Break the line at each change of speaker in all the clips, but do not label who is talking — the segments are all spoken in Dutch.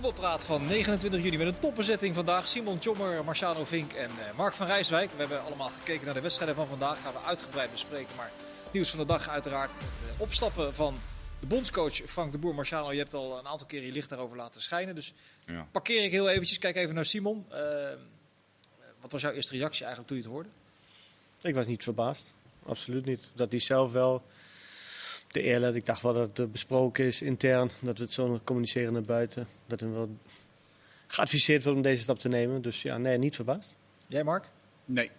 voetbalpraat van 29 juni met een topbezetting vandaag. Simon Tjommer, Marciano Vink en uh, Mark van Rijswijk. We hebben allemaal gekeken naar de wedstrijden van vandaag. Gaan we uitgebreid bespreken. Maar nieuws van de dag uiteraard het uh, opstappen van de bondscoach Frank de Boer. Marciano, je hebt al een aantal keer je licht daarover laten schijnen. Dus ja. parkeer ik heel eventjes. Kijk even naar Simon. Uh, wat was jouw eerste reactie eigenlijk toen je het hoorde?
Ik was niet verbaasd. Absoluut niet. Dat hij zelf wel de eerlijk. Ik dacht wel dat het besproken is intern. Dat we het zo communiceren naar buiten. Dat hem wel geadviseerd wordt om deze stap te nemen. Dus ja, nee, niet verbaasd.
Jij, Mark?
Nee.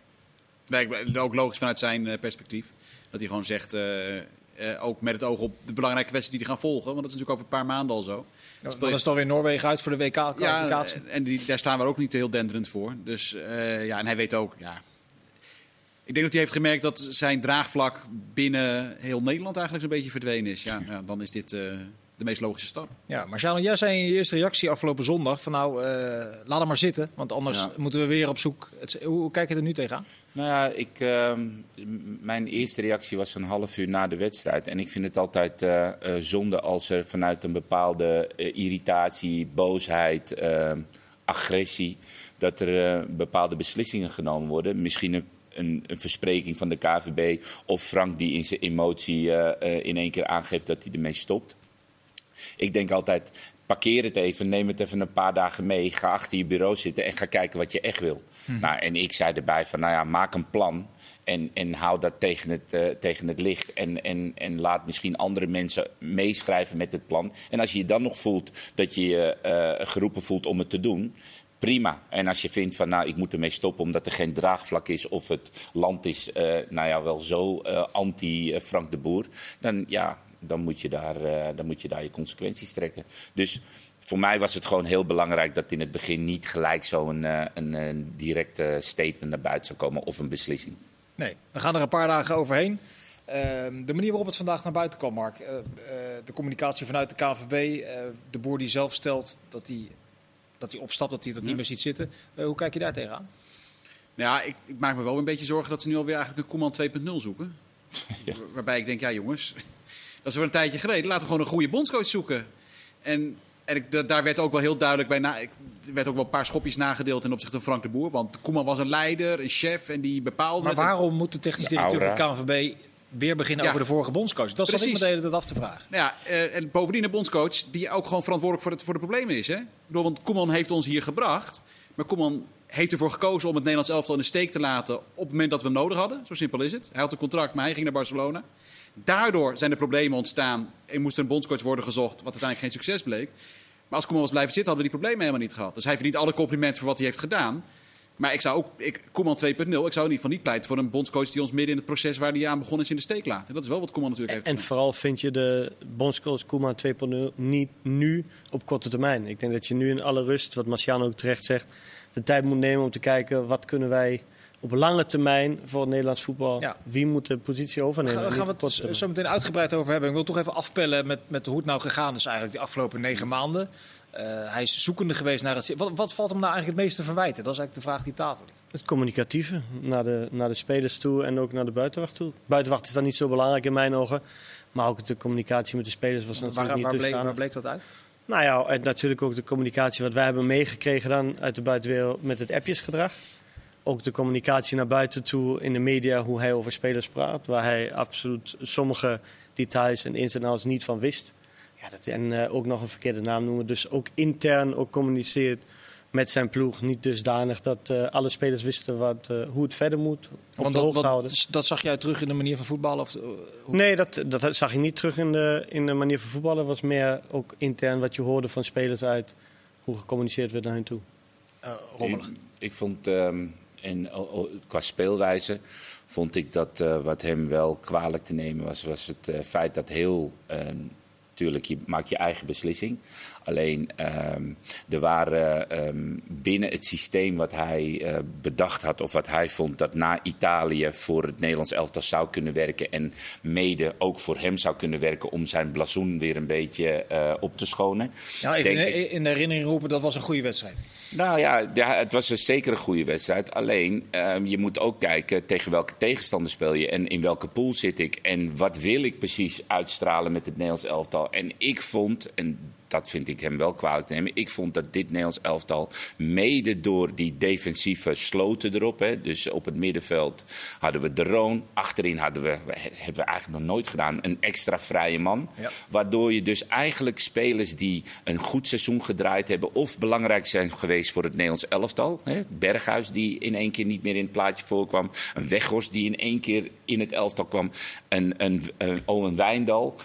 nee ook logisch vanuit zijn perspectief. Dat hij gewoon zegt, uh, uh, ook met het oog op de belangrijke wedstrijden die die gaan volgen. Want dat is natuurlijk over een paar maanden al zo.
Ja, dan is toch weer Noorwegen uit voor de WK-kwalificatie.
Ja, en die, daar staan we ook niet heel denderend voor. Dus uh, ja, en hij weet ook, ja, ik denk dat hij heeft gemerkt dat zijn draagvlak binnen heel Nederland eigenlijk zo'n beetje verdwenen is. Ja, ja dan is dit uh, de meest logische stap.
Ja, Marciano, jij zei in je eerste reactie afgelopen zondag van nou, uh, laat hem maar zitten. Want anders ja. moeten we weer op zoek. Het, hoe, hoe, kijk je er nu tegenaan?
Nou ja, ik, uh, mijn eerste reactie was een half uur na de wedstrijd. En ik vind het altijd uh, zonde als er vanuit een bepaalde irritatie, boosheid, agressie... dat er bepaalde beslissingen genomen worden. Misschien een een, een, verspreking van de KVB. Of Frank die in zijn emotie uh, uh, in één keer aangeeft dat hij ermee stopt. Ik denk altijd, parkeer het even, neem het even een paar dagen mee. Ga achter je bureau zitten en ga kijken wat je echt wil. Hmm. Nou, en ik zei erbij van, nou ja, maak een plan. En, en hou dat tegen het, uh, tegen het licht. En, en, en laat misschien andere mensen meeschrijven met het plan. En als je je dan nog voelt dat je je geroepen voelt om het te doen prima. En als je vindt van nou, ik moet ermee stoppen omdat er geen draagvlak is of het land is, uh, nou ja, wel zo uh, anti-Frank de Boer, dan ja, dan moet, je daar, dan moet je daar je consequenties trekken. Dus voor mij was het gewoon heel belangrijk dat in het begin niet gelijk zo'n een, een directe statement naar buiten zou komen of een beslissing.
Nee, we gaan er een paar dagen overheen. Uh, de manier waarop het vandaag naar buiten kwam, Mark. De communicatie vanuit de KVB. de boer die zelf stelt dat hij dat hij opstapt, dat hij dat ja. niet meer ziet zitten. Uh, hoe kijk je daar tegenaan?
Nou ja, ik, ik, maak me wel een beetje zorgen dat ze nu alweer eigenlijk een Koeman 2.0 zoeken. Ja. Waarbij ik denk, ja jongens, dat is wel een tijdje geleden. Laten we gewoon een goede bondscoach zoeken. En, en ik, daar werd ook wel heel duidelijk bij na. Ik, er werd ook wel een paar schopjes nagedeeld ten opzichte van Frank de Boer. Want Koeman was een leider, een chef en die bepaalde.
Maar waarom moet de technisch directeur van de KNVB weer beginnen ja. over de vorige bondscoach. Dat zat ik me de hele tijd af te vragen.
Ja, uh, en bovendien een bondscoach die ook gewoon verantwoordelijk voor, het, voor de problemen is. Hè? Bedoel, want Koeman heeft ons hier gebracht. Maar Koeman heeft ervoor gekozen om het Nederlands elftal in de steek te laten op het moment dat we hem nodig hadden. Zo simpel is het. Hij had een contract, maar hij ging naar Barcelona. Daardoor zijn er problemen ontstaan. Er moest een bondscoach worden gezocht, wat uiteindelijk geen succes bleek. Maar als Koeman was blijven zitten, hadden we die problemen helemaal niet gehad. Dus hij verdient alle complimenten voor wat hij heeft gedaan. Maar ik zou ook, ik, Koeman 2.0, ik zou in ieder geval niet pleiten voor een bondscoach die ons midden in het proces waar hij aan begonnen is in de steek laat. En dat is wel wat Koeman natuurlijk heeft
En, en vooral vind je de bondscoach Koeman 2.0 niet nu op korte termijn. Ik denk dat je nu in alle rust, wat Marciano ook terecht zegt, de tijd moet nemen om te kijken wat kunnen wij op lange termijn voor het Nederlands voetbal. Ja. Wie moet de positie overnemen?
Daar gaan we het zo meteen uitgebreid over hebben. Ik wil toch even afpellen met, met hoe het nou gegaan is eigenlijk die afgelopen negen maanden. Uh, hij is zoekende geweest naar het. Wat, wat, valt hem nou eigenlijk het meeste te verwijten? Dat is eigenlijk de vraag die op tafel ligt.
Het communicatieve naar de, naar de spelers toe en ook naar de buitenwacht toe. Buitenwacht is dan niet zo belangrijk in mijn ogen. Maar ook de communicatie met de spelers was natuurlijk
waar,
niet
waar bleek, waar bleek dat uit?
Nou ja, en natuurlijk ook de communicatie wat wij hebben meegekregen dan uit de buitenwereld met het appjesgedrag. Ook de communicatie naar buiten toe in de media, hoe hij over spelers praat. Waar hij absoluut sommige details en ins en outs niet van wist. Ja, dat, en uh, ook nog een verkeerde naam noemen. Dus ook intern ook communiceert met zijn ploeg. Niet dusdanig dat uh, alle spelers wisten wat, uh, hoe het verder moet. Op
Want dat, wat, dat zag jij terug in de manier van voetballen? Of,
nee, dat, dat zag je niet terug in de, in de manier van voetballen. Het was meer ook intern wat je hoorde van spelers uit hoe gecommuniceerd werd naar hen toe.
rommelig.
Ik, ik vond, um, en, qua speelwijze, vond ik dat wat hem wel kwalijk te nemen was, was het feit dat heel natuurlijk, je maakt je eigen beslissing. Alleen um, er waren um, binnen het systeem wat hij uh, bedacht had, of wat hij vond dat na Italië voor het Nederlands elftal zou kunnen werken. En mede ook voor hem zou kunnen werken om zijn blazoen weer een beetje uh, op te schonen.
Ja, even in, in, de herinnering roepen, dat was een goede wedstrijd.
Nou ja, het was een zeker een goede wedstrijd. Alleen um, je moet ook kijken tegen welke tegenstander speel je en in welke pool zit ik. En wat wil ik precies uitstralen met het Nederlands elftal. En ik vond, en dat vind ik hem wel kwalijk te nemen. Ik vond dat dit Nederlands elftal, mede door die defensieve sloten erop. Hè, dus op het middenveld hadden we de Roon. Achterin hadden we, hebben we eigenlijk nog nooit gedaan, een extra vrije man.
Ja.
Waardoor je dus eigenlijk spelers die een goed seizoen gedraaid hebben. of belangrijk zijn geweest voor het Nederlands elftal. Hè, Berghuis die in één keer niet meer in het plaatje voorkwam. Een Weghorst die in één keer in het elftal kwam. Een, een, een Owen Wijndal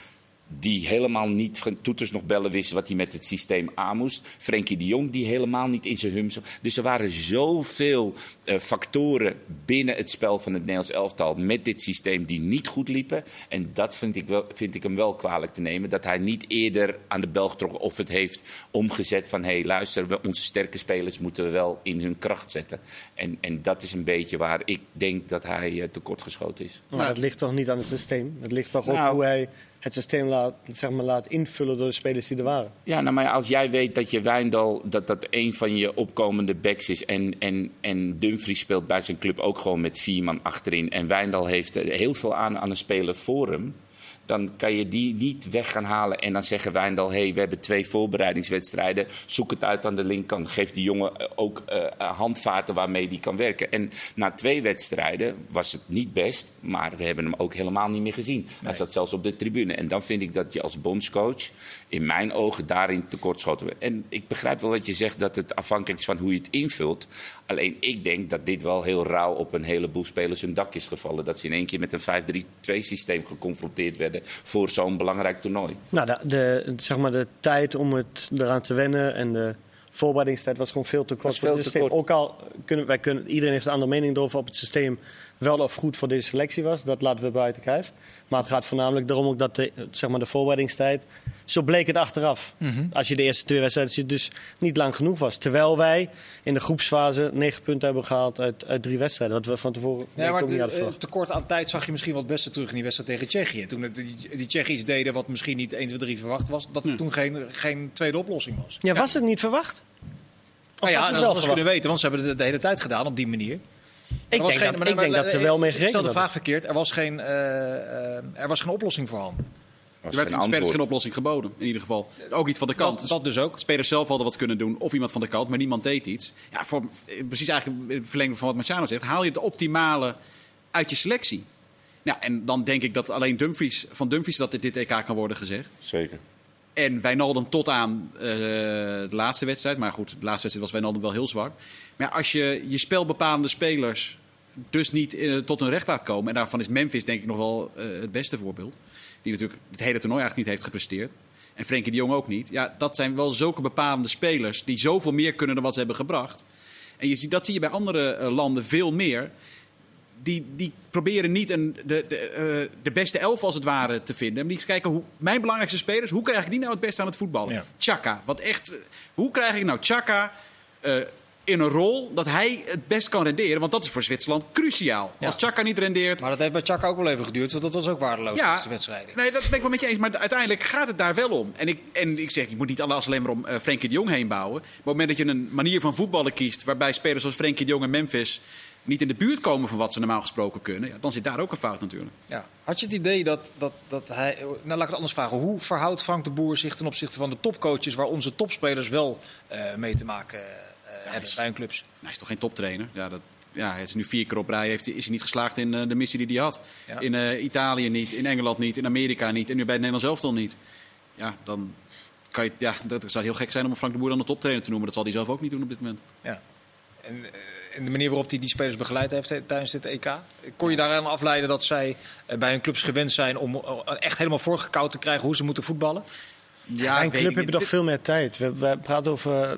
die helemaal niet van toeters nog bellen wist wat hij met het systeem aan moest. Frenkie de Jong die helemaal niet in zijn hum zat. Dus er waren zoveel eh, factoren binnen het spel van het Nederlands elftal met dit systeem die niet goed liepen. En dat vind ik, wel, vind ik hem wel kwalijk te nemen. Dat hij niet eerder aan de bel getrokken of het heeft omgezet van... hé hey, luister, we, onze sterke spelers moeten we wel in hun kracht zetten. En, en dat is een beetje waar ik denk dat hij uh, tekortgeschoten is.
Maar dat ligt toch niet aan het systeem? Het ligt toch ook
Nou.
hoe hij het systeem laat, zeg maar, laat invullen door de spelers die er waren?
Ja, nou, maar als jij weet dat je Wijndal, dat dat een van je opkomende backs is. En, en, en Dumfries speelt bij zijn club ook gewoon met vier man achterin. En Wijndal heeft heel veel aan aan een speler voor hem. Dan kan je die niet weg gaan halen en dan zeggen Wijndal... hé, hey, we hebben twee voorbereidingswedstrijden, zoek het uit aan de linkerkant. Geef die jongen eh, ook eh, handvaten waarmee die kan werken. En na twee wedstrijden was het niet best, maar we hebben hem ook helemaal niet meer gezien. Hij zat zelfs op de tribune. En dan vind ik dat je als bondscoach in mijn ogen daarin tekortschoten bent. En ik begrijp wel wat je zegt, dat het afhankelijk is van hoe je het invult. Alleen ik denk dat dit wel heel rauw op een heleboel spelers hun dak is gevallen. Dat ze in één keer met een 5-3-2 systeem geconfronteerd werden voor zo'n belangrijk toernooi.
Nou, de, de, zeg maar de tijd om het eraan te wennen en de voorbereidingstijd was gewoon veel te kort.
Was veel
voor het
te kort.
Ook al kunnen wij kunnen, iedereen heeft een andere mening erover of het systeem wel of goed voor deze selectie was. Dat laten we buiten kijf. Maar het gaat voornamelijk erom ook dat de, zeg maar de voorbereidingstijd, zo bleek het achteraf. Als je de eerste twee wedstrijden ziet, dus niet lang genoeg was. Terwijl wij in de groepsfase negen punten hebben gehaald uit, uit drie wedstrijden. Wat we van tevoren
Ja, maar
niet hadden
te,
verwacht.
tekort aan tijd zag je misschien wat het beste terug in die wedstrijd tegen Tsjechië. Toen het, die, iets deden wat misschien niet 1, 2, 3 verwacht was. Dat er toen geen, geen tweede oplossing was.
Ja, was het niet verwacht?
Nou ja,
het
dat hadden ze kunnen weten, want ze hebben het de hele tijd gedaan op die manier.
Ik denk, dat, ik denk dat ze wel mee
Ik stel
gerekend
de vraag verkeerd. Er was geen, eh, eh, er was geen oplossing voorhanden.
Er werd
geen
de spelers geen oplossing geboden, in ieder geval. Ook niet van de kant.
Dat, dat dus ook.
De spelers zelf hadden wat kunnen doen, of iemand van de kant, maar niemand deed iets. Ja, voor, precies eigenlijk in het verlengde van wat Marciano zegt. Haal je het optimale uit je selectie. Nou, en dan denk ik dat alleen Dumfries, van Dumfries dat dit, dit EK kan worden gezegd.
Zeker.
En Wijnaldum tot aan eh, de laatste wedstrijd. Maar goed, de laatste wedstrijd was Wijnaldum wel heel zwak. Maar als je je spelbepalende spelers dus niet eh, tot hun recht laat komen... en daarvan is Memphis denk ik nog wel eh, het beste voorbeeld... die natuurlijk het hele toernooi eigenlijk niet heeft gepresteerd... en Frenkie de Jong ook niet. Ja, dat zijn wel zulke bepalende spelers... die zoveel meer kunnen dan wat ze hebben gebracht. En je ziet, dat zie je bij andere landen veel meer die, die proberen niet een, de, de, eh, de beste elf als het ware te vinden. Maar die eens kijken, hoe, mijn belangrijkste spelers, hoe krijg ik die nou het beste aan het voetballen?
Ja.
Chaka, wat echt, eh, hoe krijg ik nou Chaka eh, in een rol dat hij het best kan renderen? Want dat is voor Zwitserland cruciaal.
Ja.
Als Chaka niet rendeert,
Maar dat heeft bij Chaka ook wel even geduurd, want dat was ook waardeloos
ja,
deze wedstrijd.
Nee, dat ben ik wel met je eens. Maar uiteindelijk gaat het daar wel om. En ik, en ik zeg, je moet niet alles alleen maar om Frenkie de Jong heen bouwen. Maar op het moment dat je een manier van voetballen kiest... waarbij spelers zoals Frenkie de Jong en Memphis... niet in de buurt komen van wat ze normaal gesproken kunnen... Ja, dan zit daar ook een fout natuurlijk.
Ja. Had je het idee dat, dat, dat hij... Nou, laat ik het anders vragen. Hoe verhoudt Frank de Boer zich ten opzichte van de topcoaches... waar onze topspelers wel eh, mee te maken eh, hebben bij hun clubs?
Nou, hij is toch geen toptrainer? Ja, dat, ja, hij is nu vier keer op rij. Heeft, hij- is hij niet geslaagd in eh, de missie die hij had.
Ja.
In Italië niet, in Engeland niet, in Amerika niet... en nu bij het Nederlands elftal niet. Ja, dan kan je... Ja, dat zou heel gek zijn om Frank de Boer dan een toptrainer te noemen. Dat zal hij zelf ook niet doen op dit moment.
Ja. En, en de manier waarop hij die spelers begeleid heeft tijdens dit EK. Kon je daaraan afleiden dat zij eh, bij hun clubs gewend zijn om eh, echt helemaal voorgekoud te krijgen hoe ze moeten voetballen?
Ja,
Bij een club heb je
Dit-
veel meer tijd. We, we praten over, eh,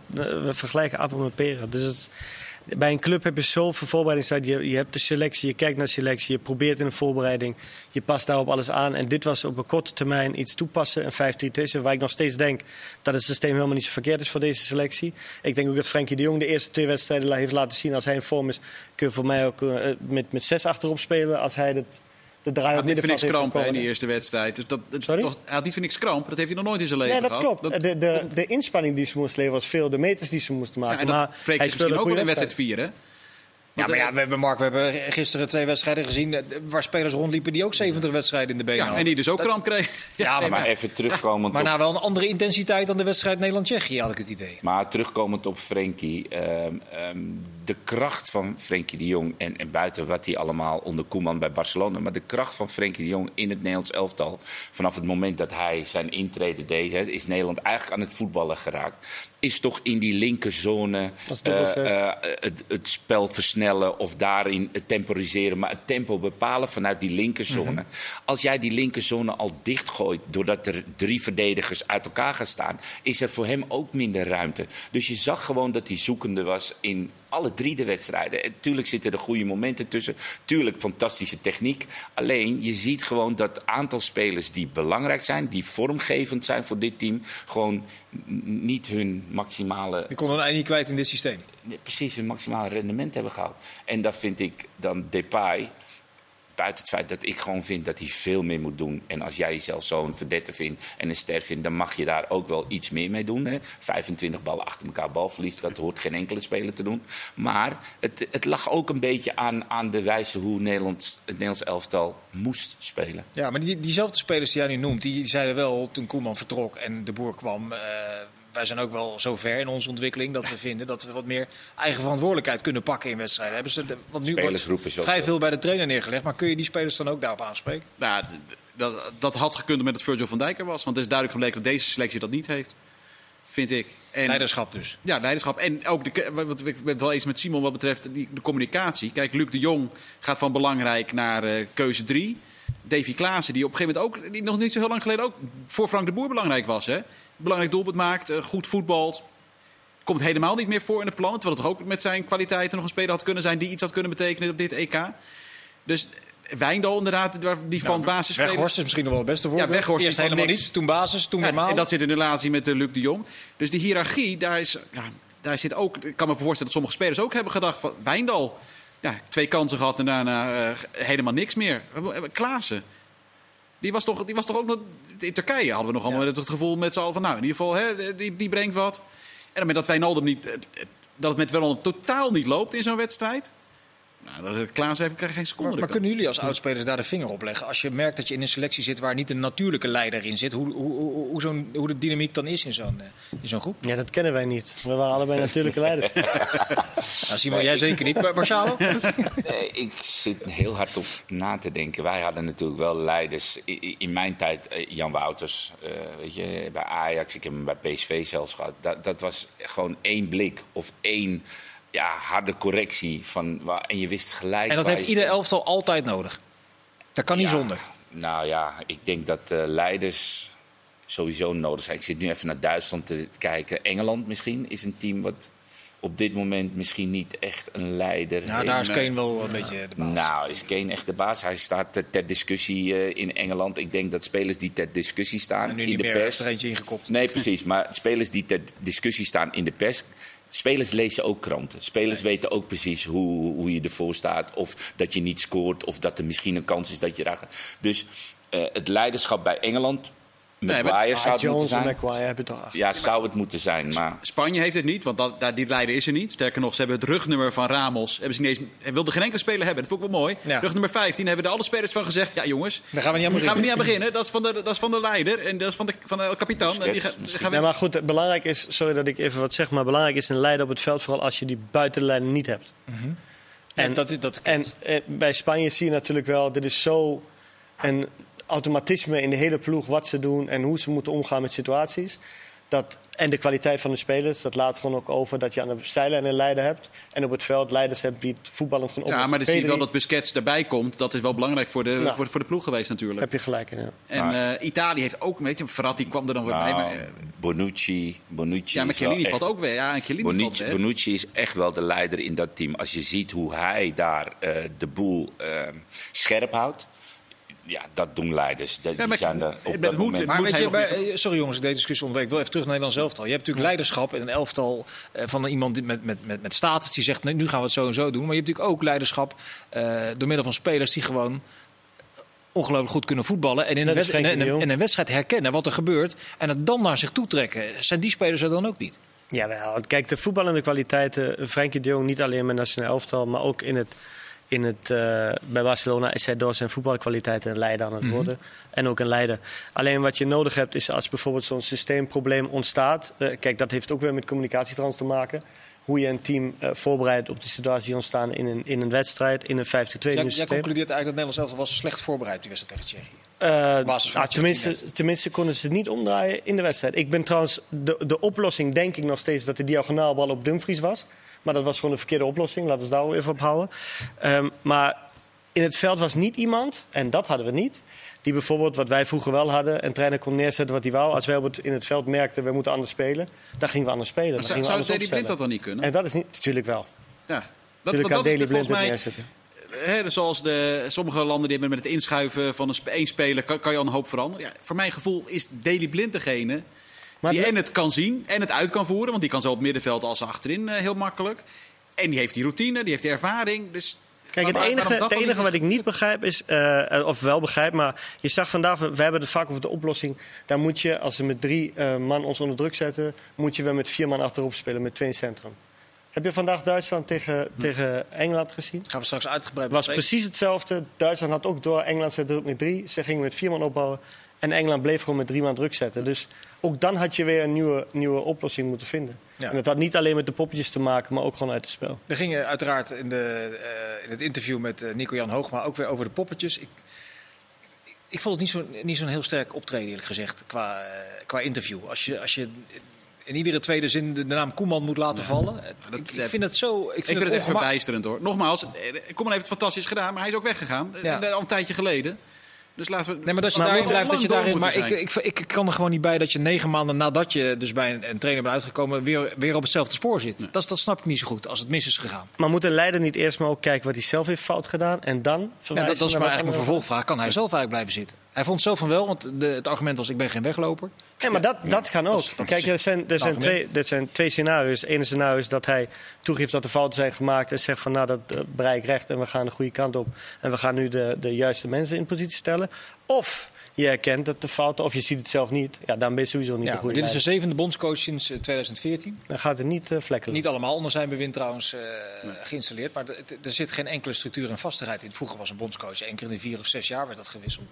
we vergelijken appel met peren. Dus het, bij een club heb je zoveel voorbereidingstijd. Je, je hebt de selectie, je kijkt naar selectie, je probeert in de voorbereiding. Je past daarop alles aan. En dit was op een korte termijn iets toepassen, een 5 3 waar ik nog steeds denk dat het systeem helemaal niet zo verkeerd is voor deze selectie. Ik denk ook dat Frenkie de Jong de eerste twee wedstrijden heeft laten zien. Als hij in vorm is, kun je voor mij ook eh, met, met zes achterop spelen. Als hij het, de draai
Hij
op
had niet voor
middenveld
niks
heeft
kramp in die eerste wedstrijd. Dus dat, dat-
Sorry?
nog- hij had niet voor niks kramp. Dat heeft hij nog nooit in zijn leven
Nee, dat
gehad.
klopt. de, de, de inspanning die ze moesten leveren was veel. De meters die ze moesten
ja,
maken.
en dat
maar
vreekt
hij
misschien
een
ook wel
goede
in wedstrijd
wedstrijd.
4, hè?
Ja, maar ja, we hebben, Mark, we hebben gisteren twee wedstrijden gezien eh, waar spelers rondliepen die ook 70 wedstrijden in de benen
Ja,
hadden.
en die dus ook kramp kreeg.
Ja, maar,
Maar even terugkomend
maar
op
nou wel een andere intensiteit dan de wedstrijd Nederland-Tsjechië, had ik het idee.
Maar terugkomend op Frenkie. ehm, ehm, de kracht van Frenkie de Jong. En, en buiten wat hij allemaal onder Koeman bij Barcelona. Maar de kracht van Frenkie de Jong in het Nederlands elftal. Vanaf het moment dat hij zijn intrede deed. Hè, is Nederland eigenlijk aan het voetballen geraakt. Is toch in die linkerzone eh, het, het spel versnellen. Of daarin het temporiseren. Maar het tempo bepalen vanuit die linkerzone. Als jij die linkerzone al dichtgooit. doordat er drie verdedigers uit elkaar gaan staan. is er voor hem ook minder ruimte. Dus je zag gewoon dat hij zoekende was in alle drie de wedstrijden. En tuurlijk zitten er goede momenten tussen. Tuurlijk fantastische techniek. Alleen je ziet gewoon dat het aantal spelers die belangrijk zijn, die vormgevend zijn voor dit team, gewoon niet hun maximale
Die konden hij niet kwijt in dit systeem.
precies hun maximale rendement hebben gehaald. En dat vind ik dan Depay. Buiten het feit dat ik gewoon vind dat hij veel meer moet doen. En als jij jezelf zo'n verdette vindt en een ster vindt, dan mag je daar ook wel iets meer mee doen. Hè? 25 ballen achter elkaar balverlies, dat hoort geen enkele speler te doen. Maar het, het lag ook een beetje aan, aan de wijze hoe Nederland, het Nederlands elftal moest spelen.
Ja, maar die, diezelfde spelers die jij nu noemt, die zeiden wel toen Koeman vertrok en de boer kwam. eh, wij zijn ook wel zo ver in onze ontwikkeling dat we vinden dat we wat meer eigen verantwoordelijkheid kunnen pakken in wedstrijden. Hebben ze, de- want nu wordt vrij veel bij de trainer neergelegd, maar kun je die spelers dan ook daarop aanspreken?
Nou, dat, dat had gekund met het Virgil van Dijk er was. Want het is duidelijk gebleken dat deze selectie dat niet heeft. Vind ik. En,
Leiderschap dus.
Ja, leiderschap. En ook, de, wat, ik ben het wel eens met Simon wat betreft die, de communicatie. Kijk, Luc de Jong gaat van belangrijk naar eh, keuze 3. Davy Klaassen, die op een gegeven moment ook, die nog niet zo heel lang geleden ook voor Frank de Boer belangrijk was. Hè? Belangrijk doelpunt maakt, eh, goed voetbalt. Komt helemaal niet meer voor in de plannen. Terwijl het toch ook met zijn kwaliteiten nog een speler had kunnen zijn die iets had kunnen betekenen op dit EK. Dus Wijndal inderdaad, die van basisspelers...
Weghorst is misschien nog wel het beste voorbeeld.
Ja, Weghorst
Eerst
van
helemaal
niks-
niet, toen basis, toen
Ja,
normaal.
en dat zit in de relatie met uh, Luc de Jong. Dus die hiërarchie, daar, is, ja, daar zit ook... Ik kan me voorstellen dat sommige spelers ook hebben gedacht van... Wijndal, ja, twee kansen gehad en daarna eh, helemaal niks meer. Eh, Klaassen. Die was, toch, die was toch ook nog... In Turkije hadden we nog allemaal het gevoel met z'n allen van... Nou, in ieder geval, hè, die, die brengt wat. En dan met dat Wijnaldum niet... Dat het met Wijnaldum totaal niet loopt in zo'n wedstrijd. Nou, dat- Klaassen heeft krijgt geen seconde.
Maar, kunnen jullie als oudspelers daar de vinger op leggen? Als je merkt dat je in een selectie zit waar niet een natuurlijke leider in zit, hoe, hoe, hoe, hoe, zo'n- hoe de dynamiek dan is in zo'n, eh, in zo'n groep?
Ja, dat kennen wij niet. We waren allebei natuurlijke leiders.
Nou, Simon, jij zeker niet, maar Marcelo?
Nee, ik zit heel hard op na te denken. Wij hadden natuurlijk wel leiders. In mijn tijd, eh, Jan Wouters, eh, weet je, bij Ajax, ik heb hem bij PSV zelfs gehad. Dat, dat was gewoon één blik of één ja, harde correctie. Van, waar- en je wist gelijk.
En dat heeft ieder elftal altijd nodig. Dat kan niet zonder.
Nou ja, ik denk dat eh, leiders sowieso nodig zijn. Ik zit nu even naar Duitsland te kijken. Engeland misschien is een team wat op dit moment misschien niet echt een leider
Nou, daar is Kane wel een beetje de baas.
Nou, is Kane echt de baas? Hij staat ter, ter discussie eh, in Engeland. Ik denk dat spelers die ter discussie staan
en nu
in
niet
de
meer
pers.
er eentje ingekopt.
Nee, precies. Maar spelers die ter discussie staan in de pers. Spelers lezen ook kranten. Spelers weten ook precies hoe, hoe je ervoor staat. Of dat je niet scoort. Of dat er misschien een kans is dat je daar. Dus eh, het leiderschap bij Engeland.
Nee, maar-
Maguire zou het moeten
Jones en
zijn.
Maguire toch.
Ja, zou het moeten zijn. Maar
Spanje heeft het niet, want dat, daar, die leider is er niet. Sterker nog, ze hebben het rugnummer van Ramos. Hebben ze niet eens, hij wilde geen enkele speler hebben. Dat vond ik wel mooi.
Ja.
Rugnummer 15 hebben er alle spelers van gezegd. Ja, jongens,
Daar gaan we niet aan
daar gaan we
beginnen.
niet aan beginnen. Dat is van de, dat is van de leider en dat is van de, van de kapitaan. En die
Busquets
ga-
misschien.
gaan we,
Nee, maar goed, het belangrijk is, sorry dat ik even wat zeg, maar belangrijk is een leider op het veld, vooral als je die buitenleider niet hebt.
En dat, dat,
En eh, bij Spanje zie je natuurlijk wel, dit is zo een automatisme in de hele ploeg wat ze doen en hoe ze moeten omgaan met situaties. Dat, en de kwaliteit van de spelers, dat laat gewoon ook over dat je aan de zijlijn een leider hebt. En op het veld leiders hebt die het voetballend gaan
ja,
oplossen.
maar dan zie je wel dat Busquets erbij komt. Dat is wel belangrijk voor de,
Nou.
voor, voor de ploeg geweest natuurlijk.
heb je gelijk in, ja.
En
Maar-
eh, Italië heeft ook, weet je, Verratti kwam er dan weer bij.
nou,
Maar, eh,
Bonucci, Bonucci
ja, maar Chiellini
echt-
valt ook weer. Ja, en Chiellini valt
Bonucci,
weer.
Bonucci is echt wel de leider in dat team. Als je ziet hoe hij daar eh, de boel eh, scherp houdt. Ja, dat doen leiders. Dat,
Ja,
die zijn er
het
op
moet-
dat moment.
moet
weet
hij
je, eh, sorry jongens, ik deed discussie onderweg. Ik wil even terug naar Nederland elftal. Je hebt natuurlijk leiderschap in een elftal eh, van iemand die met, met, met, met status die zegt, nee, nu gaan we het zo en zo doen. Maar je hebt natuurlijk ook leiderschap eh, door middel van spelers die gewoon ongelooflijk goed kunnen voetballen. En in, een,
als
wed-
Frenkie
en,
de
en-
Jong.
en een wedstrijd herkennen wat er gebeurt. En het dan naar zich toe trekken. Zijn die spelers er dan ook niet?
Jawel, kijk, de voetballende kwaliteiten, Frenkie de Jong niet alleen met nationaal elftal, maar ook in het, in het, eh, bij Barcelona is hij door zijn voetbalkwaliteiten een leider aan het worden. En ook een leider. Alleen wat je nodig hebt is als bijvoorbeeld zo'n systeemprobleem ontstaat. eh, kijk, dat heeft ook weer met communicatietrans te maken. Hoe je een team eh, voorbereidt op de situatie die ontstaan in een, in een wedstrijd, in een 50-2
Jij, jij
systeem.
concludeert eigenlijk dat Nederland zelf was slecht voorbereid die wedstrijd tegen Tsjechië. Van
ah, tenminste, tenminste konden ze het niet omdraaien in de wedstrijd. Ik ben trouwens, de, de oplossing denk ik nog steeds dat de diagonaalbal op Dumfries was. Maar dat was gewoon de verkeerde oplossing. Laten we het daar wel even op houden. Ehm, maar in het veld was niet iemand, en dat hadden we niet... die bijvoorbeeld, wat wij vroeger wel hadden... een trainer kon neerzetten wat hij wou. Als wij op het, in het veld merkten, we moeten anders spelen... dan gingen we anders spelen. Dan
zou, Daley Blind dat dan niet kunnen?
En dat is niet, natuurlijk wel.
Ja. Dat,
Natuurlijk kan
dat is
Daley
de-
Blind
mij,
neerzetten.
Hè, zoals de, sommige landen die hebben met het inschuiven van een één speler kan, kan je al een hoop veranderen. Ja, voor mijn gevoel is Daley Blind degene
Maar
die en het kan zien en het uit kan voeren. Want die kan zo op het middenveld als achterin eh, heel makkelijk. En die heeft die routine, die heeft die ervaring. Dus
Kijk, het enige, het enige wat ik niet begrijp is, eh, of wel begrijp, maar je zag vandaag, we hebben het vaak over de oplossing. Daar moet je, als we met drie eh, man ons onder druk zetten, moet je wel met vier man achterop spelen, met twee in centrum. Heb je vandaag Duitsland tegen, tegen Engeland gezien?
Gaan we straks uitgebreid
Het was precies hetzelfde. Duitsland had ook door, Engeland zette druk met drie. Ze gingen met vier man opbouwen. En Engeland bleef gewoon met drie man druk zetten. Dus ook dan had je weer een nieuwe, nieuwe oplossing moeten vinden.
Ja.
En het had niet alleen met de poppetjes te maken, maar ook gewoon uit het spel.
We gingen uiteraard in, de, eh, in het interview met eh, Nico-Jan Hoogma ook weer over de poppetjes. Ik, ik, ik vond het niet zo'n niet zo'n heel sterk optreden, eerlijk gezegd, qua, eh, qua interview. Als je, als je in iedere tweede zin de, naam Koeman moet laten vallen.
Dat-
ik, ik vind het zo... Ik vind,
Ik vind het echt verbijsterend hoor. Nogmaals, Koeman heeft het fantastisch gedaan, maar hij is ook weggegaan.
Ja.
Al een tijdje geleden. Dus laten we.
Nee, maar dat je
Maar
daarin blijft, dat je daarin. Maar ik, ik, ik kan er gewoon niet bij dat je negen maanden nadat je dus bij een, een trainer bent uitgekomen, weer, weer op hetzelfde spoor zit. Dat, dat snap ik niet zo goed als het mis is gegaan.
Maar moet een leider niet eerst maar ook kijken wat hij zelf heeft fout gedaan en dan
Ja, dat, dat is maar eigenlijk mijn
anderen-
vervolgvraag. Kan hij zelf eigenlijk blijven zitten? Hij vond zo van wel, want de, het argument was: ik ben geen wegloper.
Ja, maar dat, dat kan ook.
is- dat
Kijk, er zijn, er, zijn twee, er zijn twee scenario's. Ene scenario is dat hij toegeeft dat er fouten zijn gemaakt en zegt van nou dat eh, bereik recht en we gaan de goede kant op en we gaan nu de, de juiste mensen in positie stellen. Of je herkent dat de fouten, of je ziet het zelf niet, ja, dan ben je sowieso niet
Ja,
de goede
dit is de zevende bondscoach sinds eh, 2014.
Dan gaat het niet eh vlekken.
Niet allemaal onder zijn bewind trouwens eh, geïnstalleerd. Maar er zit geen enkele structuur en vastigheid in. Vroeger was een bondscoach één keer in de vier of zes jaar werd dat gewisseld.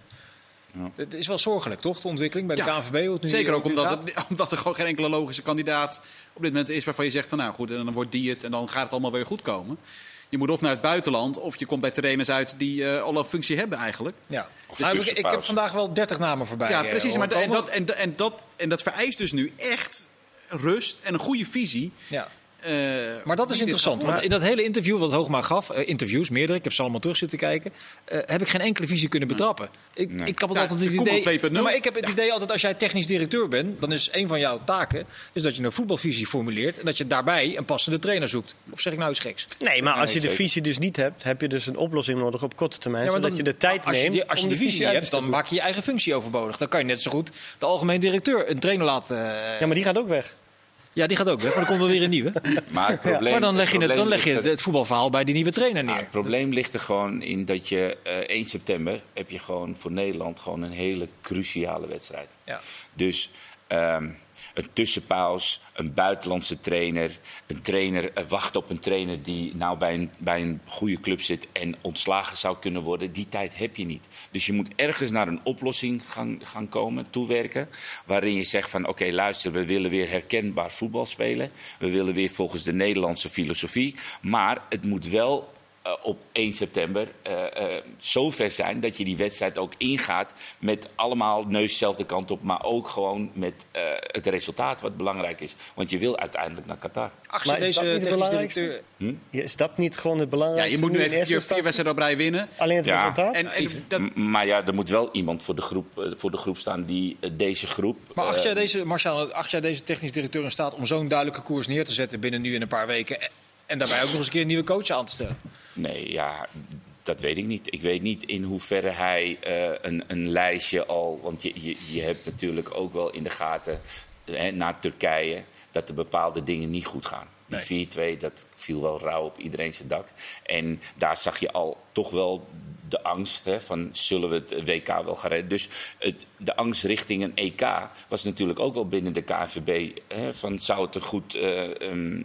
Het is wel zorgelijk, toch? De ontwikkeling bij de
Ja,
KNVB. hoe het nu-
Zeker ook
nu
omdat, het, omdat er gewoon geen enkele logische kandidaat op dit moment is waarvan je zegt van nou goed, en dan wordt die het en dan gaat het allemaal weer goed komen. Je moet of naar het buitenland of je komt bij trainers uit die eh, al een functie hebben eigenlijk.
Ja. Nou, ik, heb vandaag wel 30 namen voorbij.
ja,
eh,
precies. Maar, en,
komen.
dat, en, dat- en, dat, en dat vereist dus nu echt rust en een goede visie.
Ja.
Eh,
Maar dat is interessant. Want in dat hele interview wat Hoogma gaf, eh, interviews, meerdere, ik heb ze allemaal terug zitten kijken, eh, heb ik geen enkele visie kunnen betrappen. Ik,
Nee.
ik heb
Ja,
altijd het idee.
2.0.
Nou, maar ik heb het idee altijd als jij technisch directeur bent, dan is een van jouw taken is dat je een voetbalvisie formuleert en dat je daarbij een passende trainer zoekt. Of zeg ik nou iets geks?
Nee, maar als je de visie dus niet hebt, heb je dus een oplossing nodig op korte termijn.
Ja, maar
zodat je de tijd
als je
neemt
die, als je
om
die
de
visie
uit
niet
te
hebt, dan maak je je eigen functie overbodig. Dan kan je net zo goed de algemeen directeur een trainer laten. eh,
Ja, maar die gaat ook weg.
Ja, die gaat ook weg, maar er komt wel weer een nieuwe.
Maar, het probleem,
Maar dan leg je, het, dan leg je het voetbalverhaal bij die nieuwe trainer neer.
het probleem ligt er gewoon in dat je eh 1 september heb je gewoon voor Nederland gewoon een hele cruciale wedstrijd.
Ja.
Dus ehm, een tussenpaus, een buitenlandse trainer, een trainer eh, wacht op een trainer die nou bij een, bij een goede club zit en ontslagen zou kunnen worden. Die tijd heb je niet. Dus je moet ergens naar een oplossing gaan, gaan komen, toewerken, waarin je zegt van oké luister, we willen weer herkenbaar voetbal spelen. We willen weer volgens de Nederlandse filosofie, maar het moet wel eh, op 1 september eh eh, zo ver zijn dat je die wedstrijd ook ingaat met allemaal neus dezelfde kant op, maar ook gewoon met eh, het resultaat wat belangrijk is. Want je wil uiteindelijk naar Qatar.
Ach,
Maar is
deze
dat niet het
technisch
belangrijkste?
directeur.
Ja, Is dat niet gewoon het
Ja,
belangrijkste?
je moet nu
eerste
vier, wedstrijden op rij winnen.
Alleen het
Ja.
resultaat?
En, en dat,
maar ja, er moet wel iemand voor de groep, eh, voor de groep staan die eh, deze groep.
Maar acht
eh,
jij, deze, Marcel, acht jij deze technisch directeur in staat om zo'n duidelijke koers neer te zetten binnen nu in een paar weken? En- daarbij ook nog eens een keer een nieuwe coach aan te stellen.
Nee, ja, dat weet ik niet. Ik weet niet in hoeverre hij eh, een, een lijstje al. Want je, je, je hebt natuurlijk ook wel in de gaten hè, naar Turkije dat er bepaalde dingen niet goed gaan. Die 4-2, dat viel wel rauw op iedereen zijn dak. En daar zag je al toch wel de angst hè, van zullen we het WK wel gaan redden. Dus het, de angst richting een EK was natuurlijk ook wel binnen de KNVB. Hè, van zou het een goed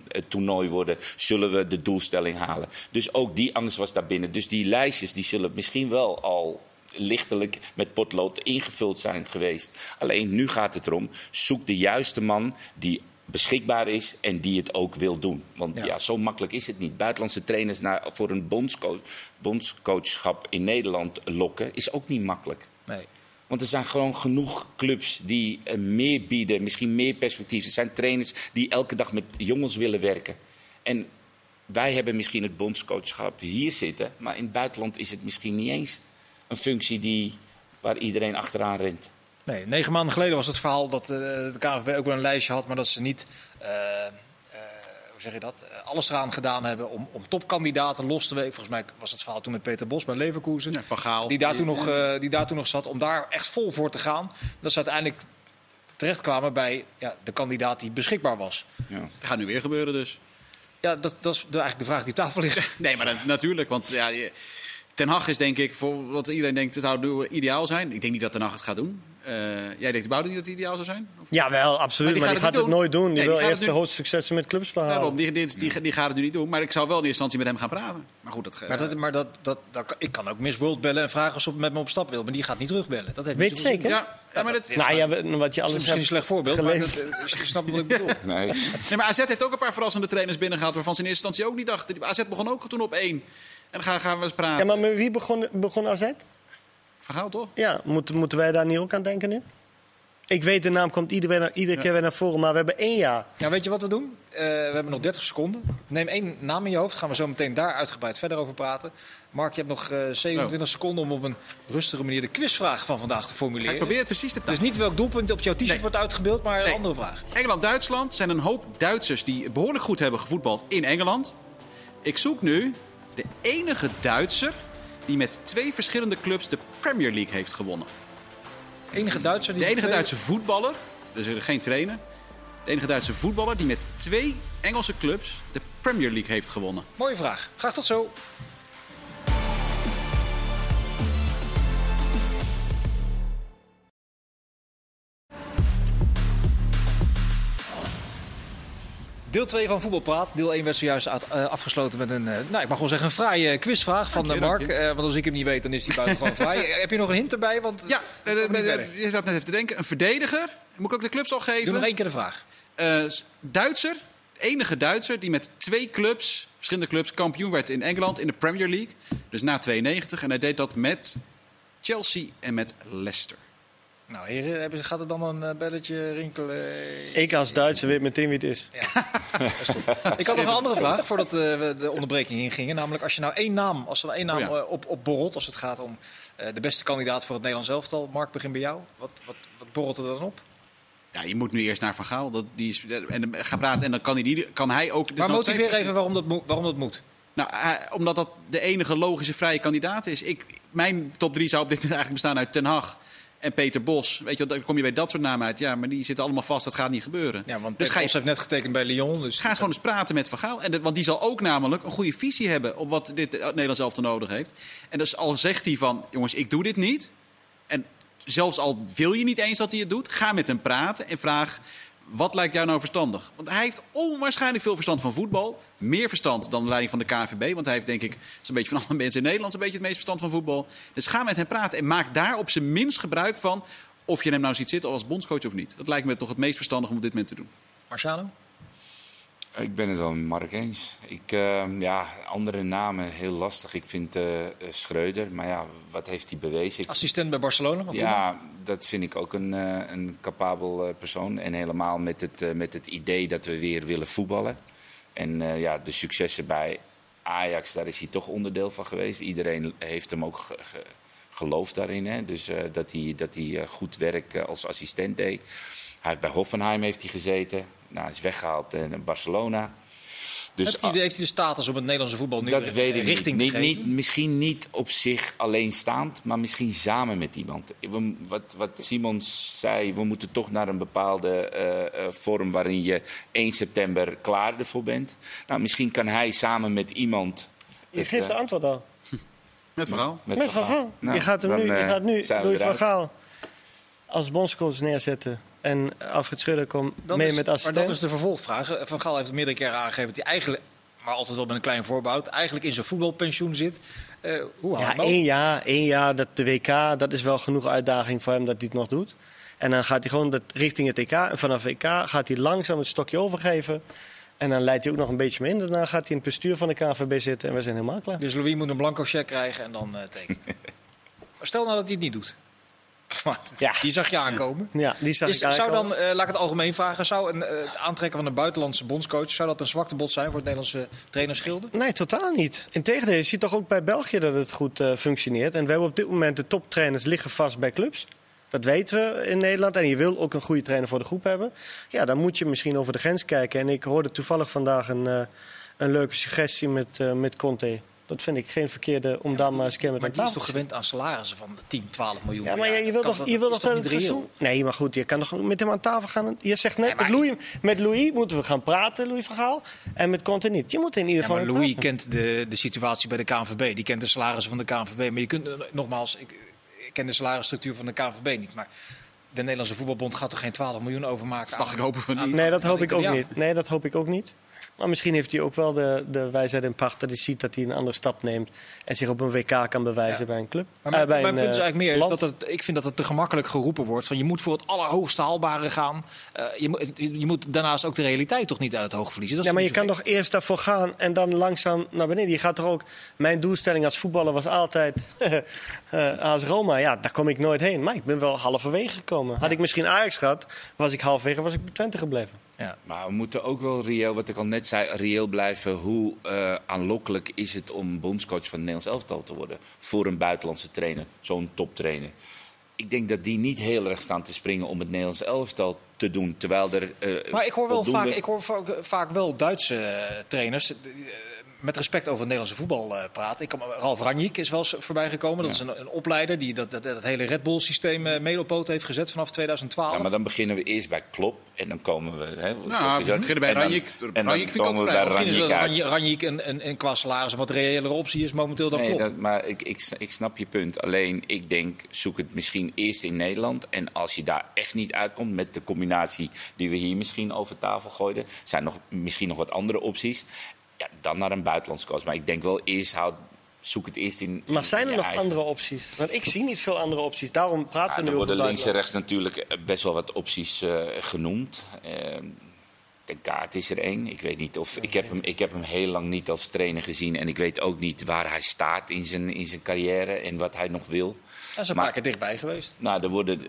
het toernooi worden? Zullen we de doelstelling halen? Dus ook die angst was daar binnen. Dus die lijstjes die zullen misschien wel al lichtelijk met potlood ingevuld zijn geweest. Alleen nu gaat het erom, zoek de juiste man die beschikbaar is en die het ook wil doen. Want ja,
Ja.
zo makkelijk is het niet. Buitenlandse trainers naar, voor een bondscoach, bondscoachschap in Nederland lokken is ook niet makkelijk.
Nee.
Want er zijn gewoon genoeg clubs die eh, meer bieden, misschien meer perspectief. Er zijn trainers die elke dag met jongens willen werken. En wij hebben misschien het bondscoachschap hier zitten, maar in het buitenland is het misschien niet eens een functie die, waar iedereen achteraan rent.
Nee, negen maanden geleden was het verhaal dat eh, de KNVB ook wel een lijstje had, maar dat ze niet, eh, eh, hoe zeg je dat, alles eraan gedaan hebben om, om topkandidaten los te weken. Volgens mij was het verhaal toen met Peter Bos bij Leverkusen.
Ja, Van Gaal.
Die daar, toen nog, die daar toen nog zat, om daar echt vol voor te gaan. Dat ze uiteindelijk terechtkwamen bij ja, de kandidaat die beschikbaar was.
Ja.
Dat gaat nu weer gebeuren dus.
Ja, dat, dat is de- eigenlijk de vraag die op tafel ligt.
Nee, maar dat- natuurlijk. Want ja, je- Ten Hag is denk ik, voor wat iedereen denkt, het zou ideaal zijn. Ik denk niet dat Ten Hag het gaat doen. Eh, jij denkt, Bouden niet dat het ideaal zou zijn? Of-
Jawel, absoluut.
Maar
Maar
die
die
gaat
gaat,
het
nooit
doen.
Die
Nee,
wil eerst de hoogste successen met clubs behalen.
Daarom, die, die, die, die gaat het nu niet doen. Maar ik zou wel in eerste instantie met hem gaan praten. Maar goed, dat,
Maar, dat, maar dat, dat, ik kan ook Miss World bellen en vragen of ze met me op stap wil. Maar die gaat niet terugbellen. Dat heeft
Weet
niet
je zeker?
Ja, ja, maar dat,
Nou ja, wat je
Dat is
alles
misschien een slecht voorbeeld, maar dat, eh, je snapt wat ik bedoel.
Nee.
Nee, maar AZ heeft ook een paar verrassende trainers binnengehaald... waarvan ze in eerste instantie ook niet dachten. AZ begon ook toen op één. En dan gaan, gaan we eens praten.
Ja, maar met wie begon, begon AZ?
Verhaal toch?
Ja, moeten, moeten wij daar niet ook aan denken nu? Ik weet, de naam komt iedere, iedere keer weer naar voren, maar we hebben één jaar.
Ja, weet je wat we doen? Eh, we hebben nog 30 seconden. Neem één naam in je hoofd. Gaan we zo meteen daar uitgebreid verder over praten. Mark, je hebt nog eh, 27 seconden om op een rustige manier de quizvraag van vandaag te
Ik
formuleren.
probeer het precies te
Dus niet welk doelpunt op jouw t-shirt
Nee.
wordt uitgebeeld, maar een
Nee.
andere vraag.
Engeland-Duitsland zijn een hoop Duitsers die behoorlijk goed hebben gevoetbald in Engeland. Ik zoek nu de enige Duitser die met twee verschillende clubs de Premier League heeft gewonnen.
Enige Duitser die
De enige Duitse voetballer, dus geen trainer. De enige Duitse voetballer die met twee Engelse clubs de Premier League heeft gewonnen.
Mooie vraag. Graag tot zo. Deel 2 van Voetbalpraat. Deel 1 werd zojuist eh, afgesloten met een, eh, nou, ik mag wel zeggen, een fraaie quizvraag van
je,
eh, Mark. want als ik hem niet weet, dan is die buitengewoon. Eh, Heb je nog een hint erbij? Want
Ja, je zat net even te denken. Een verdediger. Moet ik ook de clubs al geven?
Doe nog één keer de vraag.
Eh, Duitser, de enige Duitser die met twee clubs, verschillende clubs, kampioen werd in Engeland in de Premier League. Dus na 92. En hij deed dat met Chelsea en met Leicester.
Nou, heren, hebben- gaat er dan een eh, belletje rinkelen?
Ik als Duitser weet meteen wie het is.
Ik had nog een andere vraag voordat eh, we de onderbreking ingingen. Namelijk, als je nou één naam, als er nou één naam
Oh ja.
eh, op, op borrelt, als het gaat om eh, de beste kandidaat voor het Nederlands elftal. Mark, begin bij jou. Wat, wat, wat borrelt er dan op?
Ja, je moet nu eerst naar Van Gaal. Dat, die is, en dan gaan praten en dan kan hij, die, kan hij ook... dus
maar motiveer
twee-
even waarom dat, moet- waarom dat moet.
Nou, omdat dat de enige logische vrije kandidaat is. Ik, mijn top drie zou op dit moment eigenlijk bestaan uit Ten Hag en Peter Bos. Weet je, dan kom je bij dat soort namen uit. Ja, maar die zitten allemaal vast, dat gaat niet gebeuren.
Ja, want
dus je,
Bos heeft net getekend bij Lyon. Dus
ga eens gewoon eens praten met Van Gaal. En de- want die zal ook namelijk een goede visie hebben op wat dit het Nederlands elftal nodig heeft. En dus al zegt hij van, jongens, ik doe dit niet. En zelfs al wil je niet eens dat hij het doet, ga met hem praten en vraag... Wat lijkt jou nou verstandig? Want hij heeft onwaarschijnlijk veel verstand van voetbal. Meer verstand dan de leiding van de KNVB. Want hij heeft denk ik, zo'n beetje van alle mensen in Nederland... een beetje het meest verstand van voetbal. Dus ga met hem praten en maak daar op zijn minst gebruik van... of je hem nou ziet zitten als bondscoach of niet. Dat lijkt me toch het meest verstandig om op dit moment te doen.
Marciano?
Ik ben het wel met Mark eens. Ik, eh, ja, andere namen heel lastig. Ik vind eh, Schreuder, maar ja, wat heeft hij bewezen? Ik-
Assistent bij Barcelona. wat
ja, dat vind ik ook een, eh, een capabel persoon. En helemaal met het, met het idee dat we weer willen voetballen. En ja, de successen bij Ajax, daar is hij toch onderdeel van geweest. Iedereen heeft hem ook ge- ge- geloofd daarin. Hè? Dus dat hij, dat hij goed werk als assistent deed. Hij heeft bij Hoffenheim heeft hij gezeten. Nou, hij is weggehaald in Barcelona. Dus
heeft, hij, de- heeft hij de status om het Nederlandse voetbal nu
dat weet ik
richting
niet.
te
Niet,
geven?
niet. Misschien niet op zich alleenstaand, maar misschien samen met iemand. We- wat, wat Simon zei, we moeten toch naar een bepaalde eh, eh, vorm waarin je 1 september klaar ervoor bent. Nou, misschien kan hij samen met iemand.
Je
het,
geeft de
eh,
antwoord al.
Met verhaal.
Met Gaal.
Nou,
je gaat hem
dan,
nu, je gaat nu Louis van. Gaal als bondscoach neerzetten. En Alfred Schreuder komt mee
is,
met
maar
assistent.
dan is de vervolgvraag. Van Gaal heeft meerdere keren aangegeven dat hij eigenlijk, maar altijd wel met een klein voorbehoud, eigenlijk in zijn voetbalpensioen zit. Eh, hoe
Ja, één jaar, één jaar dat de WK, dat is wel genoeg uitdaging voor hem dat hij het nog doet. En dan gaat hij gewoon dat, richting het EK. En vanaf EK gaat hij langzaam het stokje overgeven. En dan leidt hij ook nog een beetje mee in. Daarna gaat hij in het bestuur van de KNVB zitten en we zijn helemaal klaar.
Dus Louis moet een blanco cheque krijgen en dan eh tekenen. Maar Stel nou dat hij het niet doet.
Ja.
Die zag je aankomen.
Ja, die zag
Is,
ik
zou dan, eh, laat ik het algemeen vragen, zou een, eh, het aantrekken van een buitenlandse bondscoach, zou dat een zwakte bot zijn voor het Nederlandse trainersgilde?
Nee, totaal niet. Integendeel, je ziet toch ook bij België dat het goed eh, functioneert. En we hebben op dit moment de toptrainers liggen vast bij clubs. Dat weten we in Nederland. En je wil ook een goede trainer voor de groep hebben. Ja, dan moet je misschien over de grens kijken. En ik hoorde toevallig vandaag een, een leuke suggestie met, met Conte. Dat vind ik geen verkeerde om daar maar eens een keer met
Maar die is toch gewend aan salarissen van 10, 12 miljoen
Ja, maar je,
jaar?
je wil
Kan
toch, je wil
is
toch het verzoen... Nee, maar goed, je kan toch met hem aan tafel gaan. Je zegt net,
Ja, maar
met, Louis, met Louis moeten we gaan praten, Louis van Gaal. En met Conte niet. Je moet in ieder
Ja,
geval
maar Louis
praten.
kent de, de situatie bij de KNVB. Die kent de salarissen van de KNVB. Maar je kunt, eh, nogmaals, ik, ik ken de salarisstructuur van de KNVB niet. Maar de Nederlandse Voetbalbond gaat toch geen 12 miljoen overmaken?
Mag ik hopen van niet.
Nee, dat hoop ik ook niet. Nee, dat hoop ik ook niet. Maar misschien heeft hij ook wel de, de wijsheid in pacht dat hij ziet dat hij een andere stap neemt. En zich op een WK kan bewijzen
Ja.
bij een club.
Maar
Eh,
mijn,
bij
mijn
een,
punt is
eh,
eigenlijk meer is dat het, ik vind dat het te gemakkelijk geroepen wordt. Van je moet voor het allerhoogste haalbare gaan. Eh, je, moet, je moet daarnaast ook de realiteit toch niet uit het oog verliezen. Dat
Ja, maar je kan toch eerst daarvoor gaan en dan langzaam naar beneden. Je gaat toch ook... Mijn doelstelling als voetballer was altijd eh AS Roma. Ja, daar kom ik nooit heen. Maar ik ben wel halverwege gekomen. Had ik misschien Ajax gehad, was ik halverwege, was ik bij Twente gebleven.
Ja.
Maar we moeten ook wel reëel, wat ik al net zei, reëel blijven. Hoe eh, aanlokkelijk is het om bondscoach van het Nederlands elftal te worden? Voor een buitenlandse trainer, zo'n toptrainer. Ik denk dat die niet heel erg staan te springen om het Nederlands elftal te doen. Terwijl er. eh,
Maar ik hoor, wel
voldoende-
vaak, ik hoor vaak, vaak wel Duitse eh, trainers. Eh, met respect over het Nederlandse voetbal eh, praten. Ik, kom- Ralf Ranjik is wel eens voorbij gekomen. Dat is een, een opleider die dat, dat, dat hele Red Bull-systeem eh, mede op poot heeft gezet vanaf 2012.
Ja, maar dan beginnen we eerst bij Klop en dan komen we. Hè,
Nou, we beginnen bij
en dan-
Ranjik.
En dan
Ranjik vind ik ook
komen we bij
een, een, een qua salaris een wat reëlere optie is momenteel dan
Nee,
Klopp.
dat, maar ik, ik, ik snap je punt. Alleen ik denk, zoek het misschien eerst in Nederland. En als je daar echt niet uitkomt met de combinatie die we hier misschien over tafel gooiden, zijn nog misschien nog wat andere opties. Ja, dan naar een buitenlands coach. Maar ik denk wel eerst houd, zoek het eerst in.
Maar zijn er nog
eigen.
andere opties? Want ik zie niet veel andere opties. Daarom praten
Ja,
we nu
er
over
worden links en rechts natuurlijk eh, best wel wat opties eh, genoemd. Ehm Ten Kaart is er één. Ik weet niet of ik heb, hem, ik heb hem heel lang niet als trainer gezien. En ik weet ook niet waar hij staat in zijn, in zijn carrière en wat hij nog wil.
Paar keer dichtbij geweest.
Nou, er worden,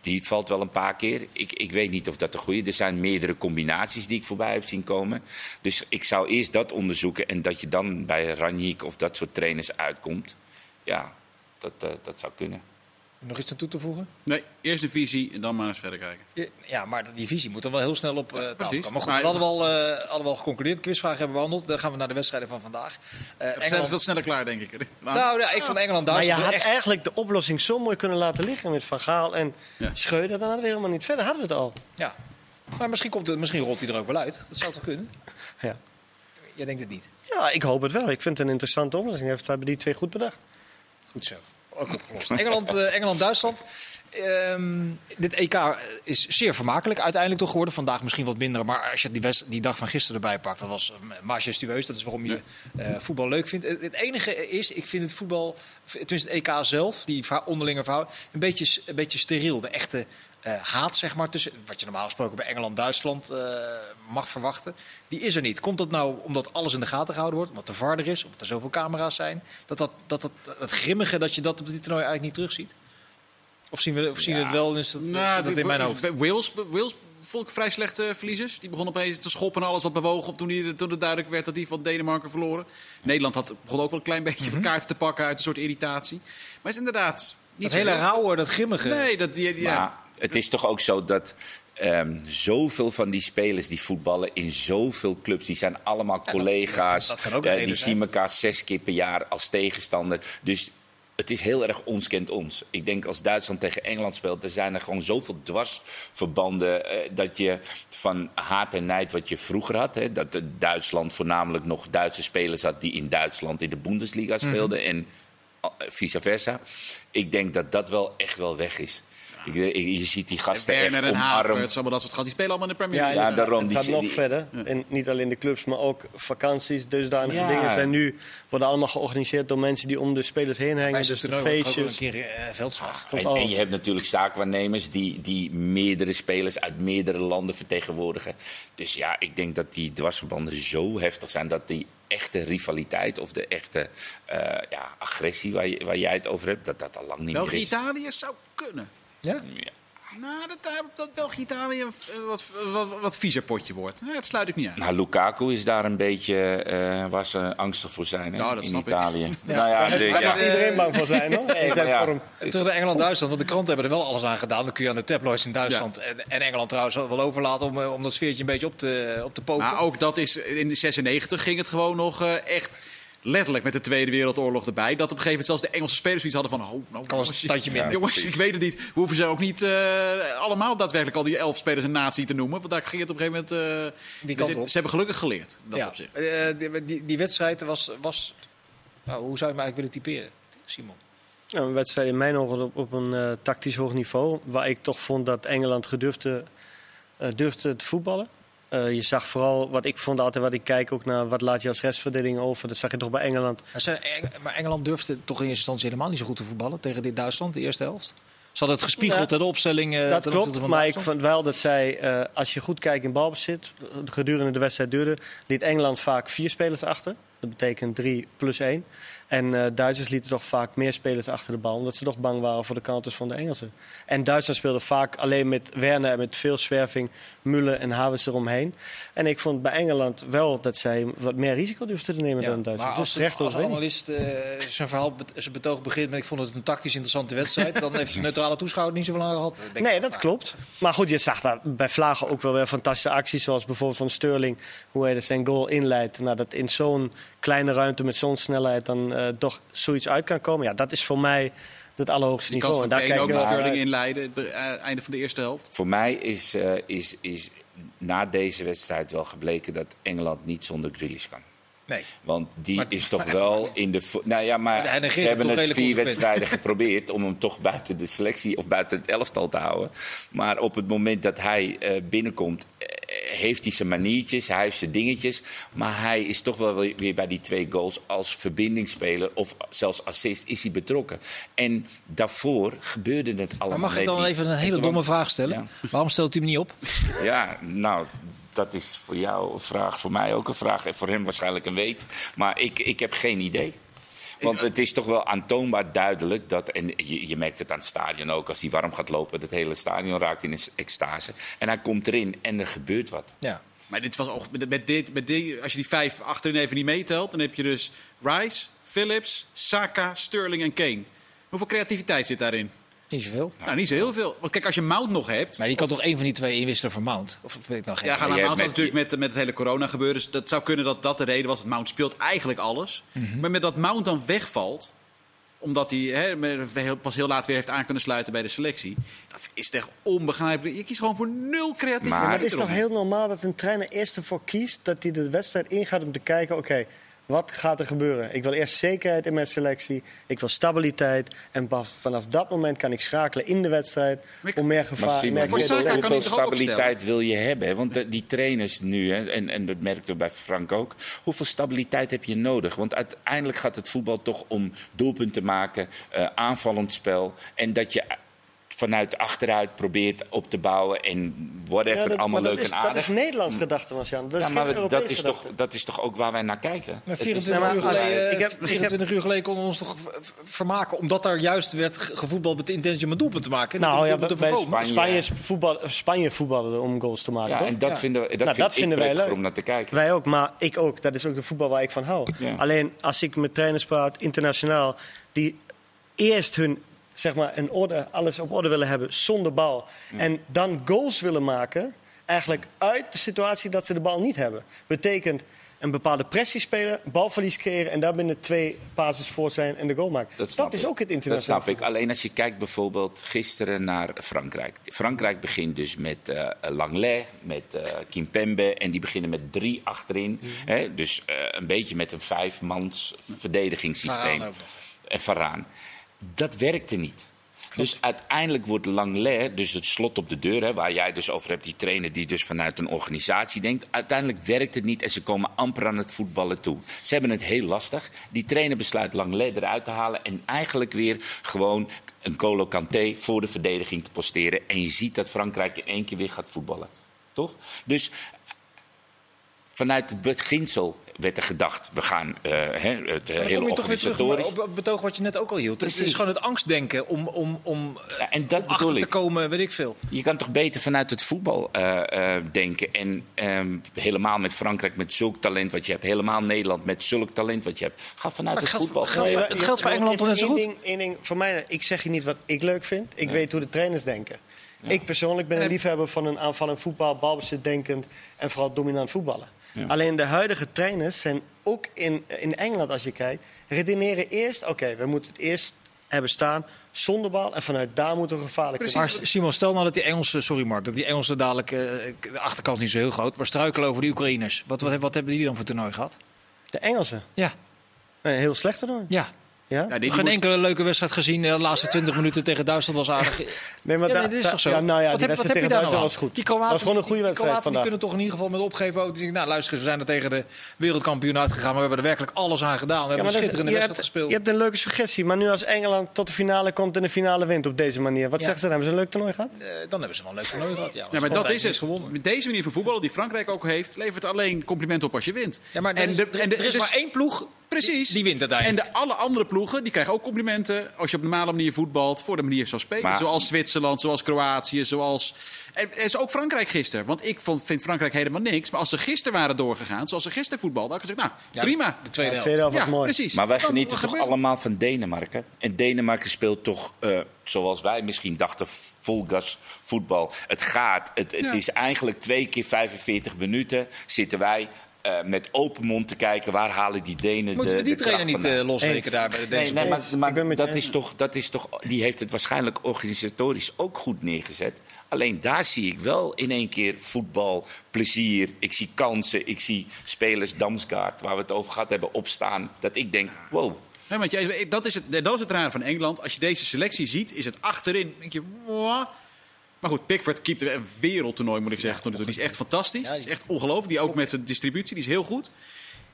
die valt wel een paar keer. Ik, ik weet niet of dat de goede is. Er zijn meerdere combinaties die ik voorbij heb zien komen. Dus ik zou eerst dat onderzoeken. En dat je dan bij Ranjik of dat soort trainers uitkomt. Ja, dat, eh, dat zou kunnen.
Nog iets aan toe te voegen?
Nee, eerst een visie en dan maar eens verder kijken.
Ja, maar die visie moet dan wel heel snel op eh tafel
precies.
komen. Maar goed,
Maar-
we hadden wel, eh, hadden wel geconcludeerd. Quizvragen hebben we behandeld. Dan gaan we naar de wedstrijden van vandaag. Eh,
We zijn
Engeland...
veel sneller klaar, denk ik. Nou,
Nou, ja, ik vond Engeland
Maar je had
echt...
eigenlijk de oplossing zo mooi kunnen laten liggen met Van Gaal en
Ja.
Schreuder. Dan hadden we helemaal niet verder. Hadden we het al.
Ja. Maar misschien, komt het, misschien rolt hij er ook wel uit. Dat zou toch kunnen?
Ja.
Jij denkt het niet.
ja, ik hoop het wel. Ik vind het een interessante oplossing. Heeft hebben die twee goed bedacht.
Goed zo. Ook opgelost. Engeland, eh, Engeland-Duitsland. Ehm, dit EK is zeer vermakelijk uiteindelijk toch geworden. Vandaag misschien wat minder. Maar als je die, west- die dag van gisteren erbij pakt, dat was eh, majestueus. Dat is waarom je eh, voetbal leuk vindt. Het, enige is, ik vind het voetbal, tenminste het EK zelf, die onderlinge verhouding, een beetje, een beetje steriel. De echte haat, zeg maar, tussen wat je normaal gesproken bij Engeland-Duitsland eh, mag verwachten, die is er niet. Komt dat nou omdat alles in de gaten gehouden wordt, omdat er VAR er is, omdat er zoveel camera's zijn, dat dat, dat, dat, dat grimmige dat je dat op dit toernooi eigenlijk niet terugziet? Of zien we, of zien we het wel? Is dat,
Nou,
dat
die-
in mijn hoofd?
Wales, Wales vond ik vrij slechte verliezers. Die begon opeens te schoppen en alles wat bewogen op toen, die, toen het duidelijk werd dat die van Denemarken verloren. Nederland had, begon ook wel een klein beetje
Mhm.
kaarten te pakken uit een soort irritatie. Maar het is inderdaad niet
Dat hele rauwe, dat grimmige.
Nee, dat, die, ja.
Maar het is toch ook zo dat ehm, zoveel van die spelers die voetballen in zoveel clubs, die zijn allemaal collega's.
dat
Eh, die
zijn.
zien elkaar zes keer per jaar als tegenstander. Dus het is heel erg ons kent ons. Ik denk als Duitsland tegen Engeland speelt, er zijn er gewoon zoveel dwarsverbanden eh, dat je van haat en nijd wat je vroeger had, hè, dat Duitsland voornamelijk nog Duitse spelers had die in Duitsland in de Bundesliga speelden en eh, vice versa. Ik denk dat dat wel echt wel weg is. Ik, ik- je ziet die gasten echt
Werner en
omarmen.
Havertz, allemaal dat soort gasten. Die spelen allemaal in de Premier League.
Ja, daarom.
Het
Die,
gaat nog
die-
verder. En niet alleen de clubs, maar ook vakanties, dusdanige
Ja.
dingen zijn nu worden allemaal georganiseerd door mensen die om de spelers heen hangen. Dus de
wel een
feestjes.
keer eh, veldslag.
En, en je hebt natuurlijk zaakwaarnemers die, die meerdere spelers uit meerdere landen vertegenwoordigen. Dus ja, ik denk dat die dwarsverbanden zo heftig zijn dat die echte rivaliteit of de echte eh, ja, agressie waar, je- waar jij het over hebt, dat dat al lang niet meer is.
België-Italië zou kunnen.
Ja?
Ja.
Nou, dat, dat België-Italië wat, wat, wat viezer potje wordt. Dat sluit ik niet uit.
Nou, Lukaku is daar een beetje eh, waar ze angstig voor zijn hè,
Nou, dat
in
snap ik.
Italië. Nou ja, de-
Daar
ja.
mag iedereen bang voor zijn, hoor.
Terug naar Engeland-Duitsland, want de kranten hebben er wel alles aan gedaan. Dan kun je aan de tabloids in Duitsland en, en Engeland trouwens wel overlaten om, eh, om dat sfeertje een beetje op te, op te poken.
Maar ook dat is, in de 96 ging het gewoon nog eh, echt letterlijk met de Tweede Wereldoorlog erbij. Dat op een gegeven moment zelfs de Engelse spelers zoiets hadden van... Oh, nou,
Kan eens een tandje minder.
Jongens, ik weet het niet. We hoeven ze ook niet eh, allemaal daadwerkelijk al die elf spelers een natie te noemen. Want daar ging het op een gegeven moment... eh,
Die kant
ze,
op.
ze hebben gelukkig geleerd, dat
ja.
opzicht.
Eh, die, die, die wedstrijd was... was nou, hoe zou je hem eigenlijk willen typeren, Simon?
Nou, een wedstrijd in mijn ogen op, op een eh, tactisch hoog niveau. Waar ik toch vond dat Engeland gedurfde, eh, durfde te voetballen. Eh, je zag vooral, wat ik vond altijd, wat ik kijk ook naar wat laat je als restverdeling over. Dat zag je toch bij Engeland.
Maar Maar Engeland durfde toch in eerste instantie helemaal niet zo goed te voetballen tegen dit Duitsland, de eerste helft. Ze hadden het gespiegeld
Ja,
in de opstelling. eh,
dat klopt,
van
maar ik vond wel dat zij, eh, als je goed kijkt in balbezit, eh, gedurende de wedstrijd duurde, liet Engeland vaak vier spelers achter. Dat betekent drie plus één. En eh, Duitsers lieten toch vaak meer spelers achter de bal, omdat ze toch bang waren voor de counters van de Engelsen. En Duitsland speelde vaak alleen met Werner en met veel zwerving, Mullen en Havertz eromheen. En ik vond bij Engeland wel dat zij wat meer risico durfden te nemen
Ja,
dan Duitsland.
maar als,
Dus
de, als een
overwinning.
analist eh, zijn verhaal, zijn betoog begint met ik vond het een tactisch interessante wedstrijd, dan heeft de neutrale toeschouwer niet zoveel aan gehad.
Nee, dat klopt. Maar goed, je zag daar bij Vlagen ook wel weer fantastische acties. Zoals bijvoorbeeld van Sterling, hoe hij zijn goal inleidt. Nou, dat in zo'n kleine ruimte met zo'n snelheid dan eh, toch zoiets uit kan komen. Ja, dat is voor mij het allerhoogste
Die kans
niveau.
van
En daar kijk
ook
erg
Sterling
naar uit.
inleiden, het eh, einde van de eerste helft.
Voor mij is, eh, is, is na deze wedstrijd wel gebleken dat Engeland niet zonder Grealish kan.
Nee.
Want die
Maar-
is toch wel in de. Nou ja, maar ze hebben het vier wedstrijden geprobeerd om hem toch buiten de selectie of buiten het elftal te houden. Maar op het moment dat hij eh, binnenkomt, eh, heeft hij zijn maniertjes, hij heeft zijn dingetjes. Maar hij is toch wel weer bij die twee goals als verbindingsspeler of zelfs assist is hij betrokken. En daarvoor gebeurde het allemaal.
Maar mag ik dan
niet.
even een hele domme vraag stellen? Waarom stelt hij hem niet op?
ja, nou, dat is voor jou een vraag, voor mij ook een vraag. En voor hem waarschijnlijk een weet. Maar ik, ik heb geen idee. Want het is toch wel aantoonbaar duidelijk dat, en je, je merkt het aan het stadion ook, als hij warm gaat lopen, het hele stadion raakt in een extase. En hij komt erin en er gebeurt wat.
Ja.
Maar dit was ook, met, met dit, met dit, als je die vijf achterin even niet meetelt, dan heb je dus Rice, Phillips, Saka, Sterling en Kane. Hoeveel creativiteit zit daarin?
Niet zoveel.
Nou, niet zo heel veel. Want kijk, als je Mount nog hebt.
Maar die kan toch één van die twee inwisselen voor Mount? Of weet ik nou geen
Ja, gaan
je
naar Mount
met-
natuurlijk met, met het hele corona gebeuren. Dus dat zou kunnen dat dat de reden was. Dat Mount speelt eigenlijk alles. Maar met dat Mount dan wegvalt, omdat hij pas heel laat weer heeft aan kunnen sluiten bij de selectie. Dan is het echt onbegrijpelijk. Je kiest gewoon voor nul creatief.
Maar-
Maar het is toch heel normaal dat een trainer eerst ervoor kiest dat hij de wedstrijd ingaat om te kijken: oké, wat gaat er gebeuren? Ik wil eerst zekerheid in mijn selectie, ik wil stabiliteit. En vanaf dat moment kan ik schakelen in de wedstrijd om meer
Maar
gevaar
Simon,
meer
Saka kan
hoeveel stabiliteit wil je hebben? Want de- die trainers nu, hè, en, en dat merkte bij Frank ook, hoeveel stabiliteit heb je nodig? Want uiteindelijk gaat het voetbal toch om doelpunten maken, eh, aanvallend spel. En dat je vanuit achteruit probeert op te bouwen en whatever,
Ja, dat-
allemaal leuk
dat is,
en aardig.
Dat is Nederlands gedachte, Marcian. Dat is
ja, maar
geen
dat is, toch, dat is toch ook waar wij naar kijken?
Maar
Het is-
24,
Nou,
uur, geleden,
ik heb- ik heb-
24 uur geleden konden we ons toch vermaken. Omdat er juist werd ge- gevoetbald met de intentie om een doelpunt te maken. en
Nou ja, bij
te.
Spanje,
Spanje-
Spanje, voetbal, Spanje voetballen om goals te maken.
ja,
toch?
en dat
Ja.
vinden, we, dat
Nou,
vind
dat
ik
vinden wij leuk.
om naar te kijken.
Wij ook, maar ik ook. Dat is ook de voetbal waar ik van hou.
Ja.
Alleen als ik met trainers praat, internationaal, die eerst hun, zeg maar, een orde, alles op orde willen hebben zonder bal. En dan goals willen maken, eigenlijk uit de situatie dat ze de bal niet hebben. Betekent een bepaalde pressie spelen, balverlies creëren en daar binnen twee basis voor zijn en de goal maken. Dat, is
ik.
ook het
Dat
internationaal.
snap ik. Alleen als je kijkt bijvoorbeeld gisteren naar Frankrijk. Frankrijk begint dus met eh Langlais, met eh Kimpembe. En die beginnen met drie achterin.
Mhm.
Hè? Dus eh, een beetje met een vijfmans verdedigingssysteem. En Varaan. Dat werkte niet. Dus uiteindelijk wordt Langlais, dus het slot op de deur, hè, waar jij dus over hebt, die trainer die dus vanuit een organisatie denkt. Uiteindelijk werkt het niet en ze komen amper aan het voetballen toe. Ze hebben het heel lastig. Die trainer besluit Langlais eruit te halen en eigenlijk weer gewoon een Colo Kanté voor de verdediging te posteren. En je ziet dat Frankrijk in één keer weer gaat voetballen. Toch? Dus vanuit het beginsel werd er gedacht, we gaan uh, hè, het hele
toch weer terug
organisatorisch...
op betoog wat je net ook al hield. Het is gewoon het angstdenken om, om, om, eh,
Ja, en dat
om achter te
ik.
komen, weet ik veel.
Je kan toch beter vanuit het voetbal eh, eh, denken. En ehm, helemaal met Frankrijk met zulk talent wat je hebt. Helemaal Nederland met zulk talent wat je hebt. Ga vanuit
Maar
het voetbal.
geldt- het
maar-
geldt voor Engeland
maar
toch net zo
één
goed?
Ding, één ding voor mij, ik zeg je niet wat ik leuk vind. Ik weet hoe de trainers denken. Ik persoonlijk ben een
En-
liefhebber van een aanvallend voetbal, balbezit denkend en vooral dominant voetballen. Alleen de huidige trainers zijn ook in, in Engeland, als je kijkt, redeneren eerst: oké, we moeten het eerst hebben staan zonder bal en vanuit daar moeten we gevaarlijk
Precies.
worden.
Maar Simon, stel nou dat die Engelsen, sorry Mark, dat die Engelsen dadelijk, eh, de achterkant is niet zo heel groot, maar struikelen over die Oekraïners. Wat, wat, wat hebben die dan voor toernooi gehad?
De Engelsen,
Ja,
heel slecht te doen.
ja.
Ja?
Ja,
Geen
moet-
enkele leuke wedstrijd gezien. De laatste 20 minuten tegen Duitsland was aardig.
Nee, maar
Ja,
daar-
nee, dit is toch zo?
Ja, nou ja,
Wat
die
heb-
wedstrijd tegen
je daar nou
Duitsland was
aan?
goed.
Die
Dat
Kroaten,
was gewoon een goede
die
wedstrijd
die kunnen toch in ieder geval met opgeven ook. Die denken, nou luister, eens, we zijn er tegen de wereldkampioen uitgegaan. Maar we hebben er werkelijk alles aan gedaan. We hebben
Ja,
een
dat is-
schitterende wedstrijd
hebt,
gespeeld.
je hebt een leuke suggestie, maar nu als Engeland tot de finale komt en de finale wint op deze manier, wat
Ja.
zeggen ze dan? Hebben ze een leuk toernooi gehad?
Eh, dan hebben ze wel een leuk toernooi gehad. Ja,
Ja, maar dat is het.
Gewonnen.
Met deze manier van voetballen die Frankrijk ook heeft, levert alleen compliment op als je wint.
Ja, maar er
en
er is
dus-
maar één ploeg
Precies.
die wint
En de alle andere ploegen die krijgen ook complimenten als je op normale manier voetbalt voor de manier zoals spelen.
Maar-
zoals Zwitserland, zoals Kroatië, zoals. En, en zo ook Frankrijk gisteren. Want ik vond, vind Frankrijk helemaal niks. Maar als ze gisteren waren doorgegaan, zoals ze gisteren voetbalden, had ik gezegd, nou,
Ja,
prima.
De tweede
Ja,
helft.
tweede helft was
Ja,
mooi.
precies.
Maar wij
Dan-
genieten toch
gebeurt
allemaal van Denemarken. En Denemarken speelt toch, eh, zoals wij misschien dachten, vol gas voetbal. Het gaat. Het, het
Ja.
is eigenlijk twee keer 45 minuten zitten wij eh, met open mond te kijken. Waar halen die Denen
Moeten
de,
we die
de
trainer niet eh, losweken
Eens.
daar bij de
Nee,
Deense
nee,
ploeg?
maar, maar
Ik ben met je
dat, is toch, dat is toch, die heeft het waarschijnlijk organisatorisch ook goed neergezet. Alleen daar zie ik wel in één keer voetbal, plezier. Ik zie kansen, ik zie spelers Damsgaard, waar we het over gehad hebben, opstaan. Dat ik denk, wow,
Nee, want jij, dat, is het, dat is het rare van Engeland. Als je deze selectie ziet, is het achterin. Denk je, "Mwah." Maar goed, Pickford keept een wereldtoernooi, moet ik zeggen. toe. Die is echt fantastisch. Die is echt ongelooflijk. Die ook met zijn distributie, die is heel goed.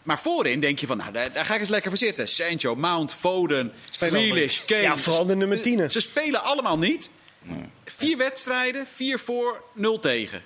Maar voorin denk je van, nou, daar, daar ga ik eens lekker voor zitten. Sancho, Mount, Foden, Grealish, Kane.
Ja, vooral de nummer 10.
Ze spelen allemaal niet. Vier wedstrijden, vier voor, nul tegen.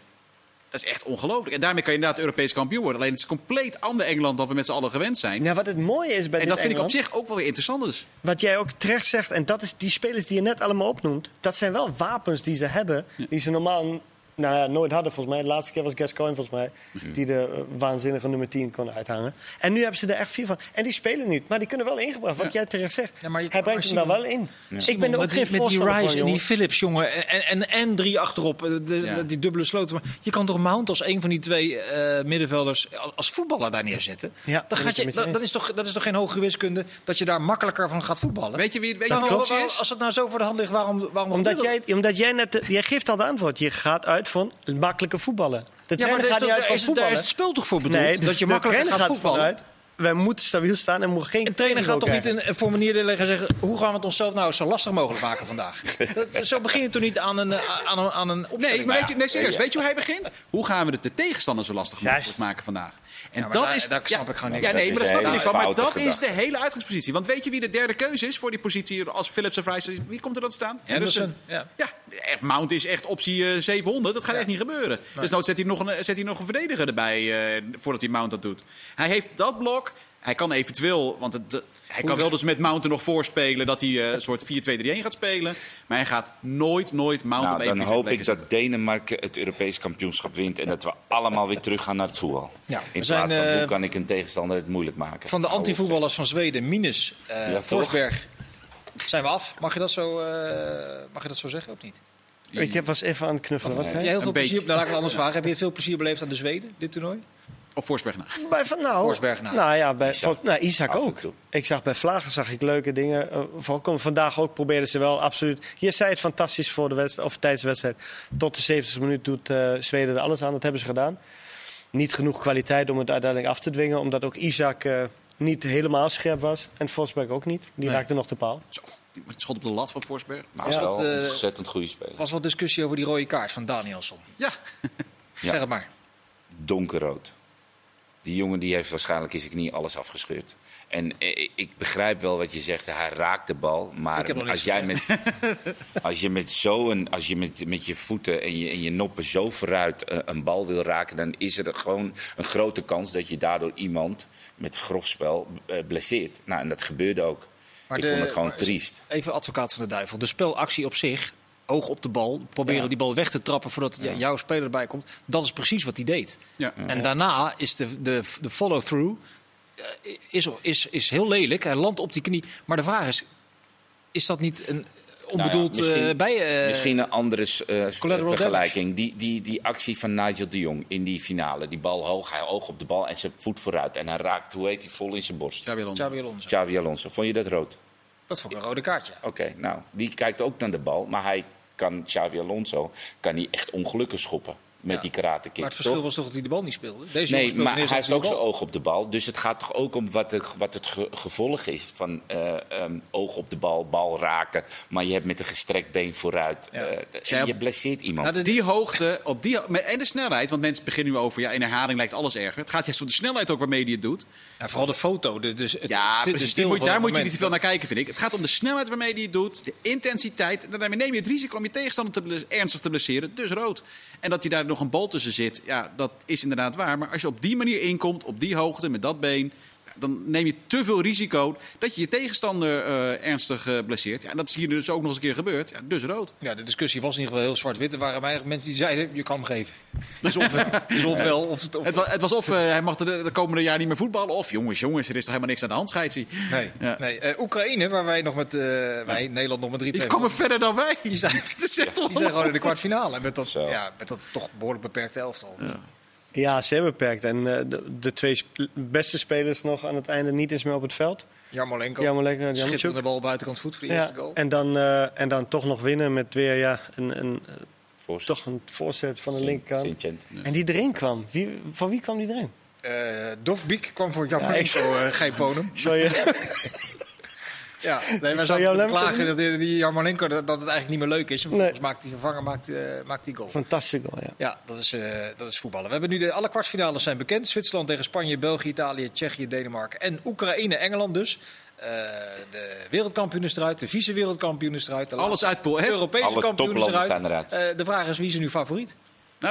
Dat is echt ongelooflijk. En daarmee kan je inderdaad Europees kampioen worden. Alleen het is compleet ander Engeland dan we met z'n allen gewend zijn.
Ja, wat het mooie is bij
en
dit
dat vind
Engeland,
ik op zich ook wel weer interessant. Dus.
wat jij ook terecht zegt, en dat is die spelers die je net allemaal opnoemt, dat zijn wel wapens die ze hebben, die ze normaal nou ja, nooit hadden volgens mij. De laatste keer was Gascoigne volgens mij, die de eh, waanzinnige nummer 10 kon uithangen. En nu hebben ze er echt vier van. En die spelen niet, maar die kunnen wel ingebracht, wat
Ja.
jij terecht zegt.
Ja, maar je-
Hij brengt hem daar wel in. Ik ben er ook geen
met die
voorstander
Rice
van,
en die. Philips, jongen. En, en, en drie achterop. eh, De,
Ja.
Die dubbele sloten. Maar je kan toch Mount als een van die twee eh, middenvelders als, als voetballer daar neerzetten?
Ja,
dan gaat je,
het
dat, dat, is toch, dat is toch geen hogere wiskunde dat je daar makkelijker van gaat voetballen?
Weet je wie, weet je
Dan- waarom-
is?
Als het nou zo voor de hand ligt, waarom, waarom
Omdat jij, omdat jij net, jij geeft al de antwoord. Je gaat uit van het makkelijke voetballen. De?
Ja, maar
trainer
is,
gaat niet
toch,
uit van
is, daar is
voetballen.
het spel toch voor bedoeld?
Nee, dus
dat je makkelijker gaat voetballen.
Wij moeten stabiel staan en mogen geen
Een trainer gaat toch niet
krijgen.
een formulier leggen en zeggen... hoe gaan we het onszelf nou zo lastig mogelijk maken vandaag? Dat- zo begin je toch niet aan een, eh, aan een, aan een?
Nee, maar weet je, nee, serieus.
Ja.
Weet je hoe hij begint? Hoe gaan we het de tegenstander zo lastig mogelijk
Juist.
maken vandaag? En
maar
dat
daar-
is,
daar snap ik gewoon niks
Ja,
van.
nee,
Dat
maar
is
dat snap ik van. Maar dat is de hele uitgangspositie. Want weet je wie de derde keuze is voor die positie als Philips of Rice? Wie komt er dan staan?
Henderson, ja.
Ja, echt, Mount is echt optie eh, 700. Dat gaat echt niet gebeuren. Dus nou zet hij nog een, zet hij nog een verdediger erbij eh, voordat hij Mount dat doet. Hij heeft dat blok. Hij kan eventueel, want het, de- hij kan wel dus met Mount er nog voorspelen dat hij eh, een soort 4-2-3-1 gaat spelen. Maar hij gaat nooit, nooit Mount op
Nou, dan hoop ik
zetten.
dat Denemarken het Europees kampioenschap wint en dat we allemaal weer teruggaan naar het voetbal.
Ja,
In
zijn,
plaats van
eh,
hoe kan ik een tegenstander het moeilijk maken.
Van de antivoetballers van Zweden, minus eh
toch?
Forsberg, zijn we af. Mag je dat zo, eh, mag je dat zo zeggen of niet?
Ik heb- was even aan het knuffelen. Wat
Heb je heel veel plezier, nou, laat ik het anders vragen. Heb je veel plezier beleefd aan de Zweden, dit toernooi?
Op Forsberg na.
Bij van, nou,
Forsberg na.
Nou ja, bij
Isaac.
van- nou, Isaac ook. Ik zag bij Vlagen zag ik leuke dingen eh, voorkomen. Vandaag ook probeerden ze wel absoluut. Je zei het fantastisch voor de wedstrijd, of tijdens de wedstrijd. Tot de 70 minuut doet eh, Zweden er alles aan. Dat hebben ze gedaan. Niet genoeg kwaliteit om het uiteindelijk af te dwingen. Omdat ook Isaac eh, niet helemaal scherp was. En Forsberg ook niet. Die
Nee.
raakte nog de paal.
Zo, die- het schot op de lat van Forsberg.
Maar wel een
eh,
ontzettend goede speler.
Er was wat discussie over die rode kaart van Danielsson.
Ja,
Ja.
Zeg het maar.
donkerrood. Die jongen die heeft waarschijnlijk in zijn knie alles afgescheurd. En eh, ik begrijp wel wat je zegt, hij raakt de bal.
Ik
Maar als, jij met, als je met, zo'n, als je met, met je voeten en je, en je noppen zo vooruit eh, een bal wil raken... dan is er gewoon een grote kans dat je daardoor iemand met grof spel eh, blesseert. Nou, en dat gebeurde ook.
Maar
ik
de-
vond het gewoon
maar-
triest.
Even advocaat van de duivel. De spelactie op zich, oog op de bal, proberen
Ja.
die bal weg te trappen voordat jouw speler erbij komt. Dat is precies wat hij deed.
ja.
En daarna is de, de, de follow-through eh, is, is, is heel lelijk. Hij landt op die knie. Maar de vraag is, is dat niet een onbedoeld
Nou ja, misschien-
eh, bij... eh,
Misschien een andere eh, vergelijking. Die, die, die actie van Nigel de Jong in die finale. Die bal hoog, hij oog op de bal en zijn voet vooruit. En hij raakt, hoe heet hij, vol in zijn borst.
Xabi Alonso.
Xabi Alonso.
Xavi Alonso. Vond je dat rood?
Dat vond ik een rode kaartje.
Oké, nou, die kijkt ook naar de bal. Maar hij kan, Xavi Alonso, kan hij echt ongelukkig schoppen met
Ja.
die karate kick.
Maar het verschil
toch?
was toch dat hij de bal niet speelde? Deze
Nee,
speelde
maar hij heeft ook zijn oog op de bal. Dus het gaat toch ook om wat, het- wat het ge- gevolg is van eh, ehm, oog op de bal, bal raken. Maar je hebt met een gestrekt been vooruit.
Ja.
eh, en je blesseert iemand.
Nou, de-
Die hoogte, op die, met- en de snelheid, want mensen beginnen nu over, ja, in herhaling lijkt alles erger. Het gaat juist om de snelheid ook waarmee hij het doet.
En vooral de foto. De, dus het,
Ja,
sti- de
precies.
stil
moet- daar moet je niet te veel naar kijken, vind ik. Het gaat om de snelheid waarmee hij het doet, de intensiteit. En daarmee neem je het risico om je tegenstander te ernstig te blesseren, dus rood. En dat hij daar nog een bal tussen zit, ja, dat is inderdaad waar. Maar als je op die manier inkomt, op die hoogte, met dat been... dan neem je te veel risico dat je je tegenstander eh, ernstig eh, blesseert. Ja, en dat is hier dus ook nog eens een keer gebeurd. Ja, dus rood.
Ja, de discussie was in ieder geval heel zwart-wit. Er waren weinig mensen die zeiden, je kan hem geven. Dus dus of het... Of,
Het was, het was of eh, hij mag de, de komende jaar niet meer voetballen, of jongens, jongens, er is toch helemaal niks aan de hand, scheidsie.
nee,
Ja.
nee. Eh, Oekraïne, waar wij nog met... eh, wij, Nederland nog met 3-2...
Die komen verder dan wij.
Die zijn, die zijn gewoon in de kwartfinale. Met dat, ja, met dat toch behoorlijk beperkte elftal.
Ja, zeer beperkt. En eh, de, de twee sp- beste spelers nog aan het einde niet eens meer op het veld.
Jarmolenko.
Jarmolenko.
Schitterende bal buitenkant voet voor de
Ja,
eerste goal.
en, dan, eh, en dan toch nog winnen met weer ja, een, een,
Voorstel.
toch een voorzet van de
Sint-
linkerkant.
Sint-Gent.
En die erin kwam. Wie, van wie kwam die erin?
Eh Dovbik kwam voor Jarmolenko,
Ja,
eh Gijponum.
Zal je...
Ja, nee,
Zou
zouden klagen dat die, die Jarmolenko dat, dat het eigenlijk niet meer leuk is. En
Nee.
vervolgens maakt die vervanger maakt, eh, maakt die goal.
Fantastisch goal, ja.
Ja, dat is, eh, dat is voetballen. We hebben nu de alle kwartfinales zijn bekend. Zwitserland tegen Spanje, België, Italië, Tsjechië, Denemarken en Oekraïne, Engeland dus. Eh, de wereldkampioen is eruit, de vice-wereldkampioen is eruit. De
Alles uit pool.
Europese
Alle
kampioen is eruit. Eh, de vraag is wie is er nu favoriet?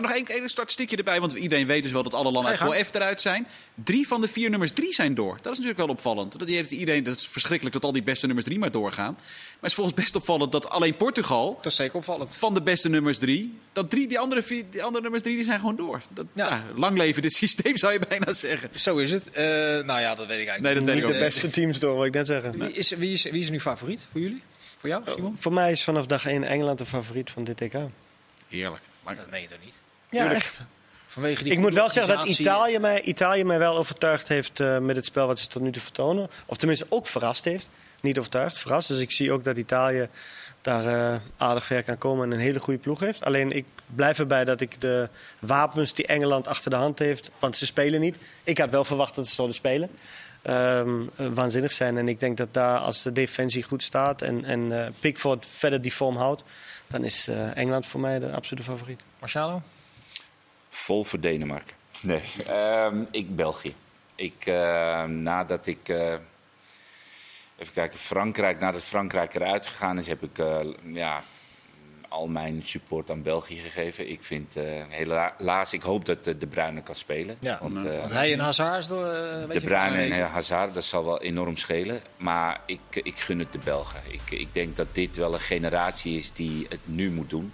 Nou, nog één, één statistiekje erbij, want iedereen weet dus wel dat alle landen uit F eruit zijn. Drie van de vier nummers drie zijn door. Dat is natuurlijk wel opvallend. Dat, heeft iedereen, dat is verschrikkelijk dat al die beste nummers drie maar doorgaan. Maar het is volgens best opvallend dat alleen Portugal
Dat is zeker opvallend.
van de beste nummers drie, dat drie, die andere, vier, die andere nummers drie die zijn gewoon door. Dat,
Ja.
lang leven dit systeem zou je bijna zeggen.
Zo is het. Eh, nou ja, dat weet ik eigenlijk
Nee, dat weet
Niet
ik ook
de beste teams door, wil ik net zeggen.
Wie is, wie, is, wie is nu favoriet voor jullie? Voor jou, Simon?
Voor mij is vanaf dag 1 Engeland de favoriet van dit EK.
Heerlijk. Maar,
Dat meen je toch niet?
Ja, echt.
Vanwege die
Ik moet wel zeggen dat Italië mij, Italië mij wel overtuigd heeft eh, met het spel wat ze tot nu toe vertonen. Of tenminste ook verrast heeft. Niet overtuigd, verrast. Dus ik zie ook dat Italië daar eh, aardig ver kan komen en een hele goede ploeg heeft. Alleen ik blijf erbij dat ik de wapens die Engeland achter de hand heeft, want ze spelen niet. Ik had wel verwacht dat ze zouden spelen. ehm, eh, waanzinnig zijn. En ik denk dat daar, als de defensie goed staat en, en eh, Pickford verder die vorm houdt, dan is eh, Engeland voor mij de absolute favoriet.
Marciano?
Vol voor Denemarken. Nee. Ehm, ik België. Ik, eh, nadat ik. eh, even kijken, Frankrijk. Nadat Frankrijk eruit gegaan is, heb ik eh, ja, al mijn support aan België gegeven. Ik vind eh, helaas, ik hoop dat de, de Bruyne kan spelen.
Ja,
want, eh,
Want hij en Hazard
de
je,
Bruyne en Hazard, dat zal wel enorm schelen. Maar ik, ik gun het de Belgen. Ik, ik denk dat dit wel een generatie is die het nu moet doen.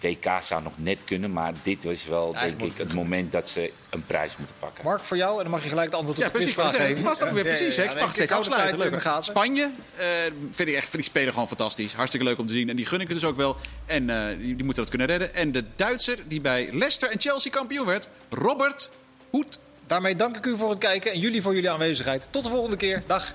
WK zou nog net kunnen, maar dit was wel,
Ja,
denk
ik
het moment dat ze een prijs moeten pakken.
Mark, voor jou, en dan mag je gelijk het antwoord op
Ja,
de
precies.
quizvraag
Dat
geven.
was ook weer
Ja,
precies.
ja,
hè. Ik
ja,
mag
ik
steeds afsluiten. Leuk. Spanje eh, vind ik echt vind die speler gewoon fantastisch. Hartstikke leuk om te zien. En die gun ik het dus ook wel. En eh, die, die moeten dat kunnen redden. En de Duitser die bij Leicester en Chelsea kampioen werd, Robert Hoed.
Daarmee dank ik u voor het kijken en jullie voor jullie aanwezigheid. Tot de volgende keer. Dag.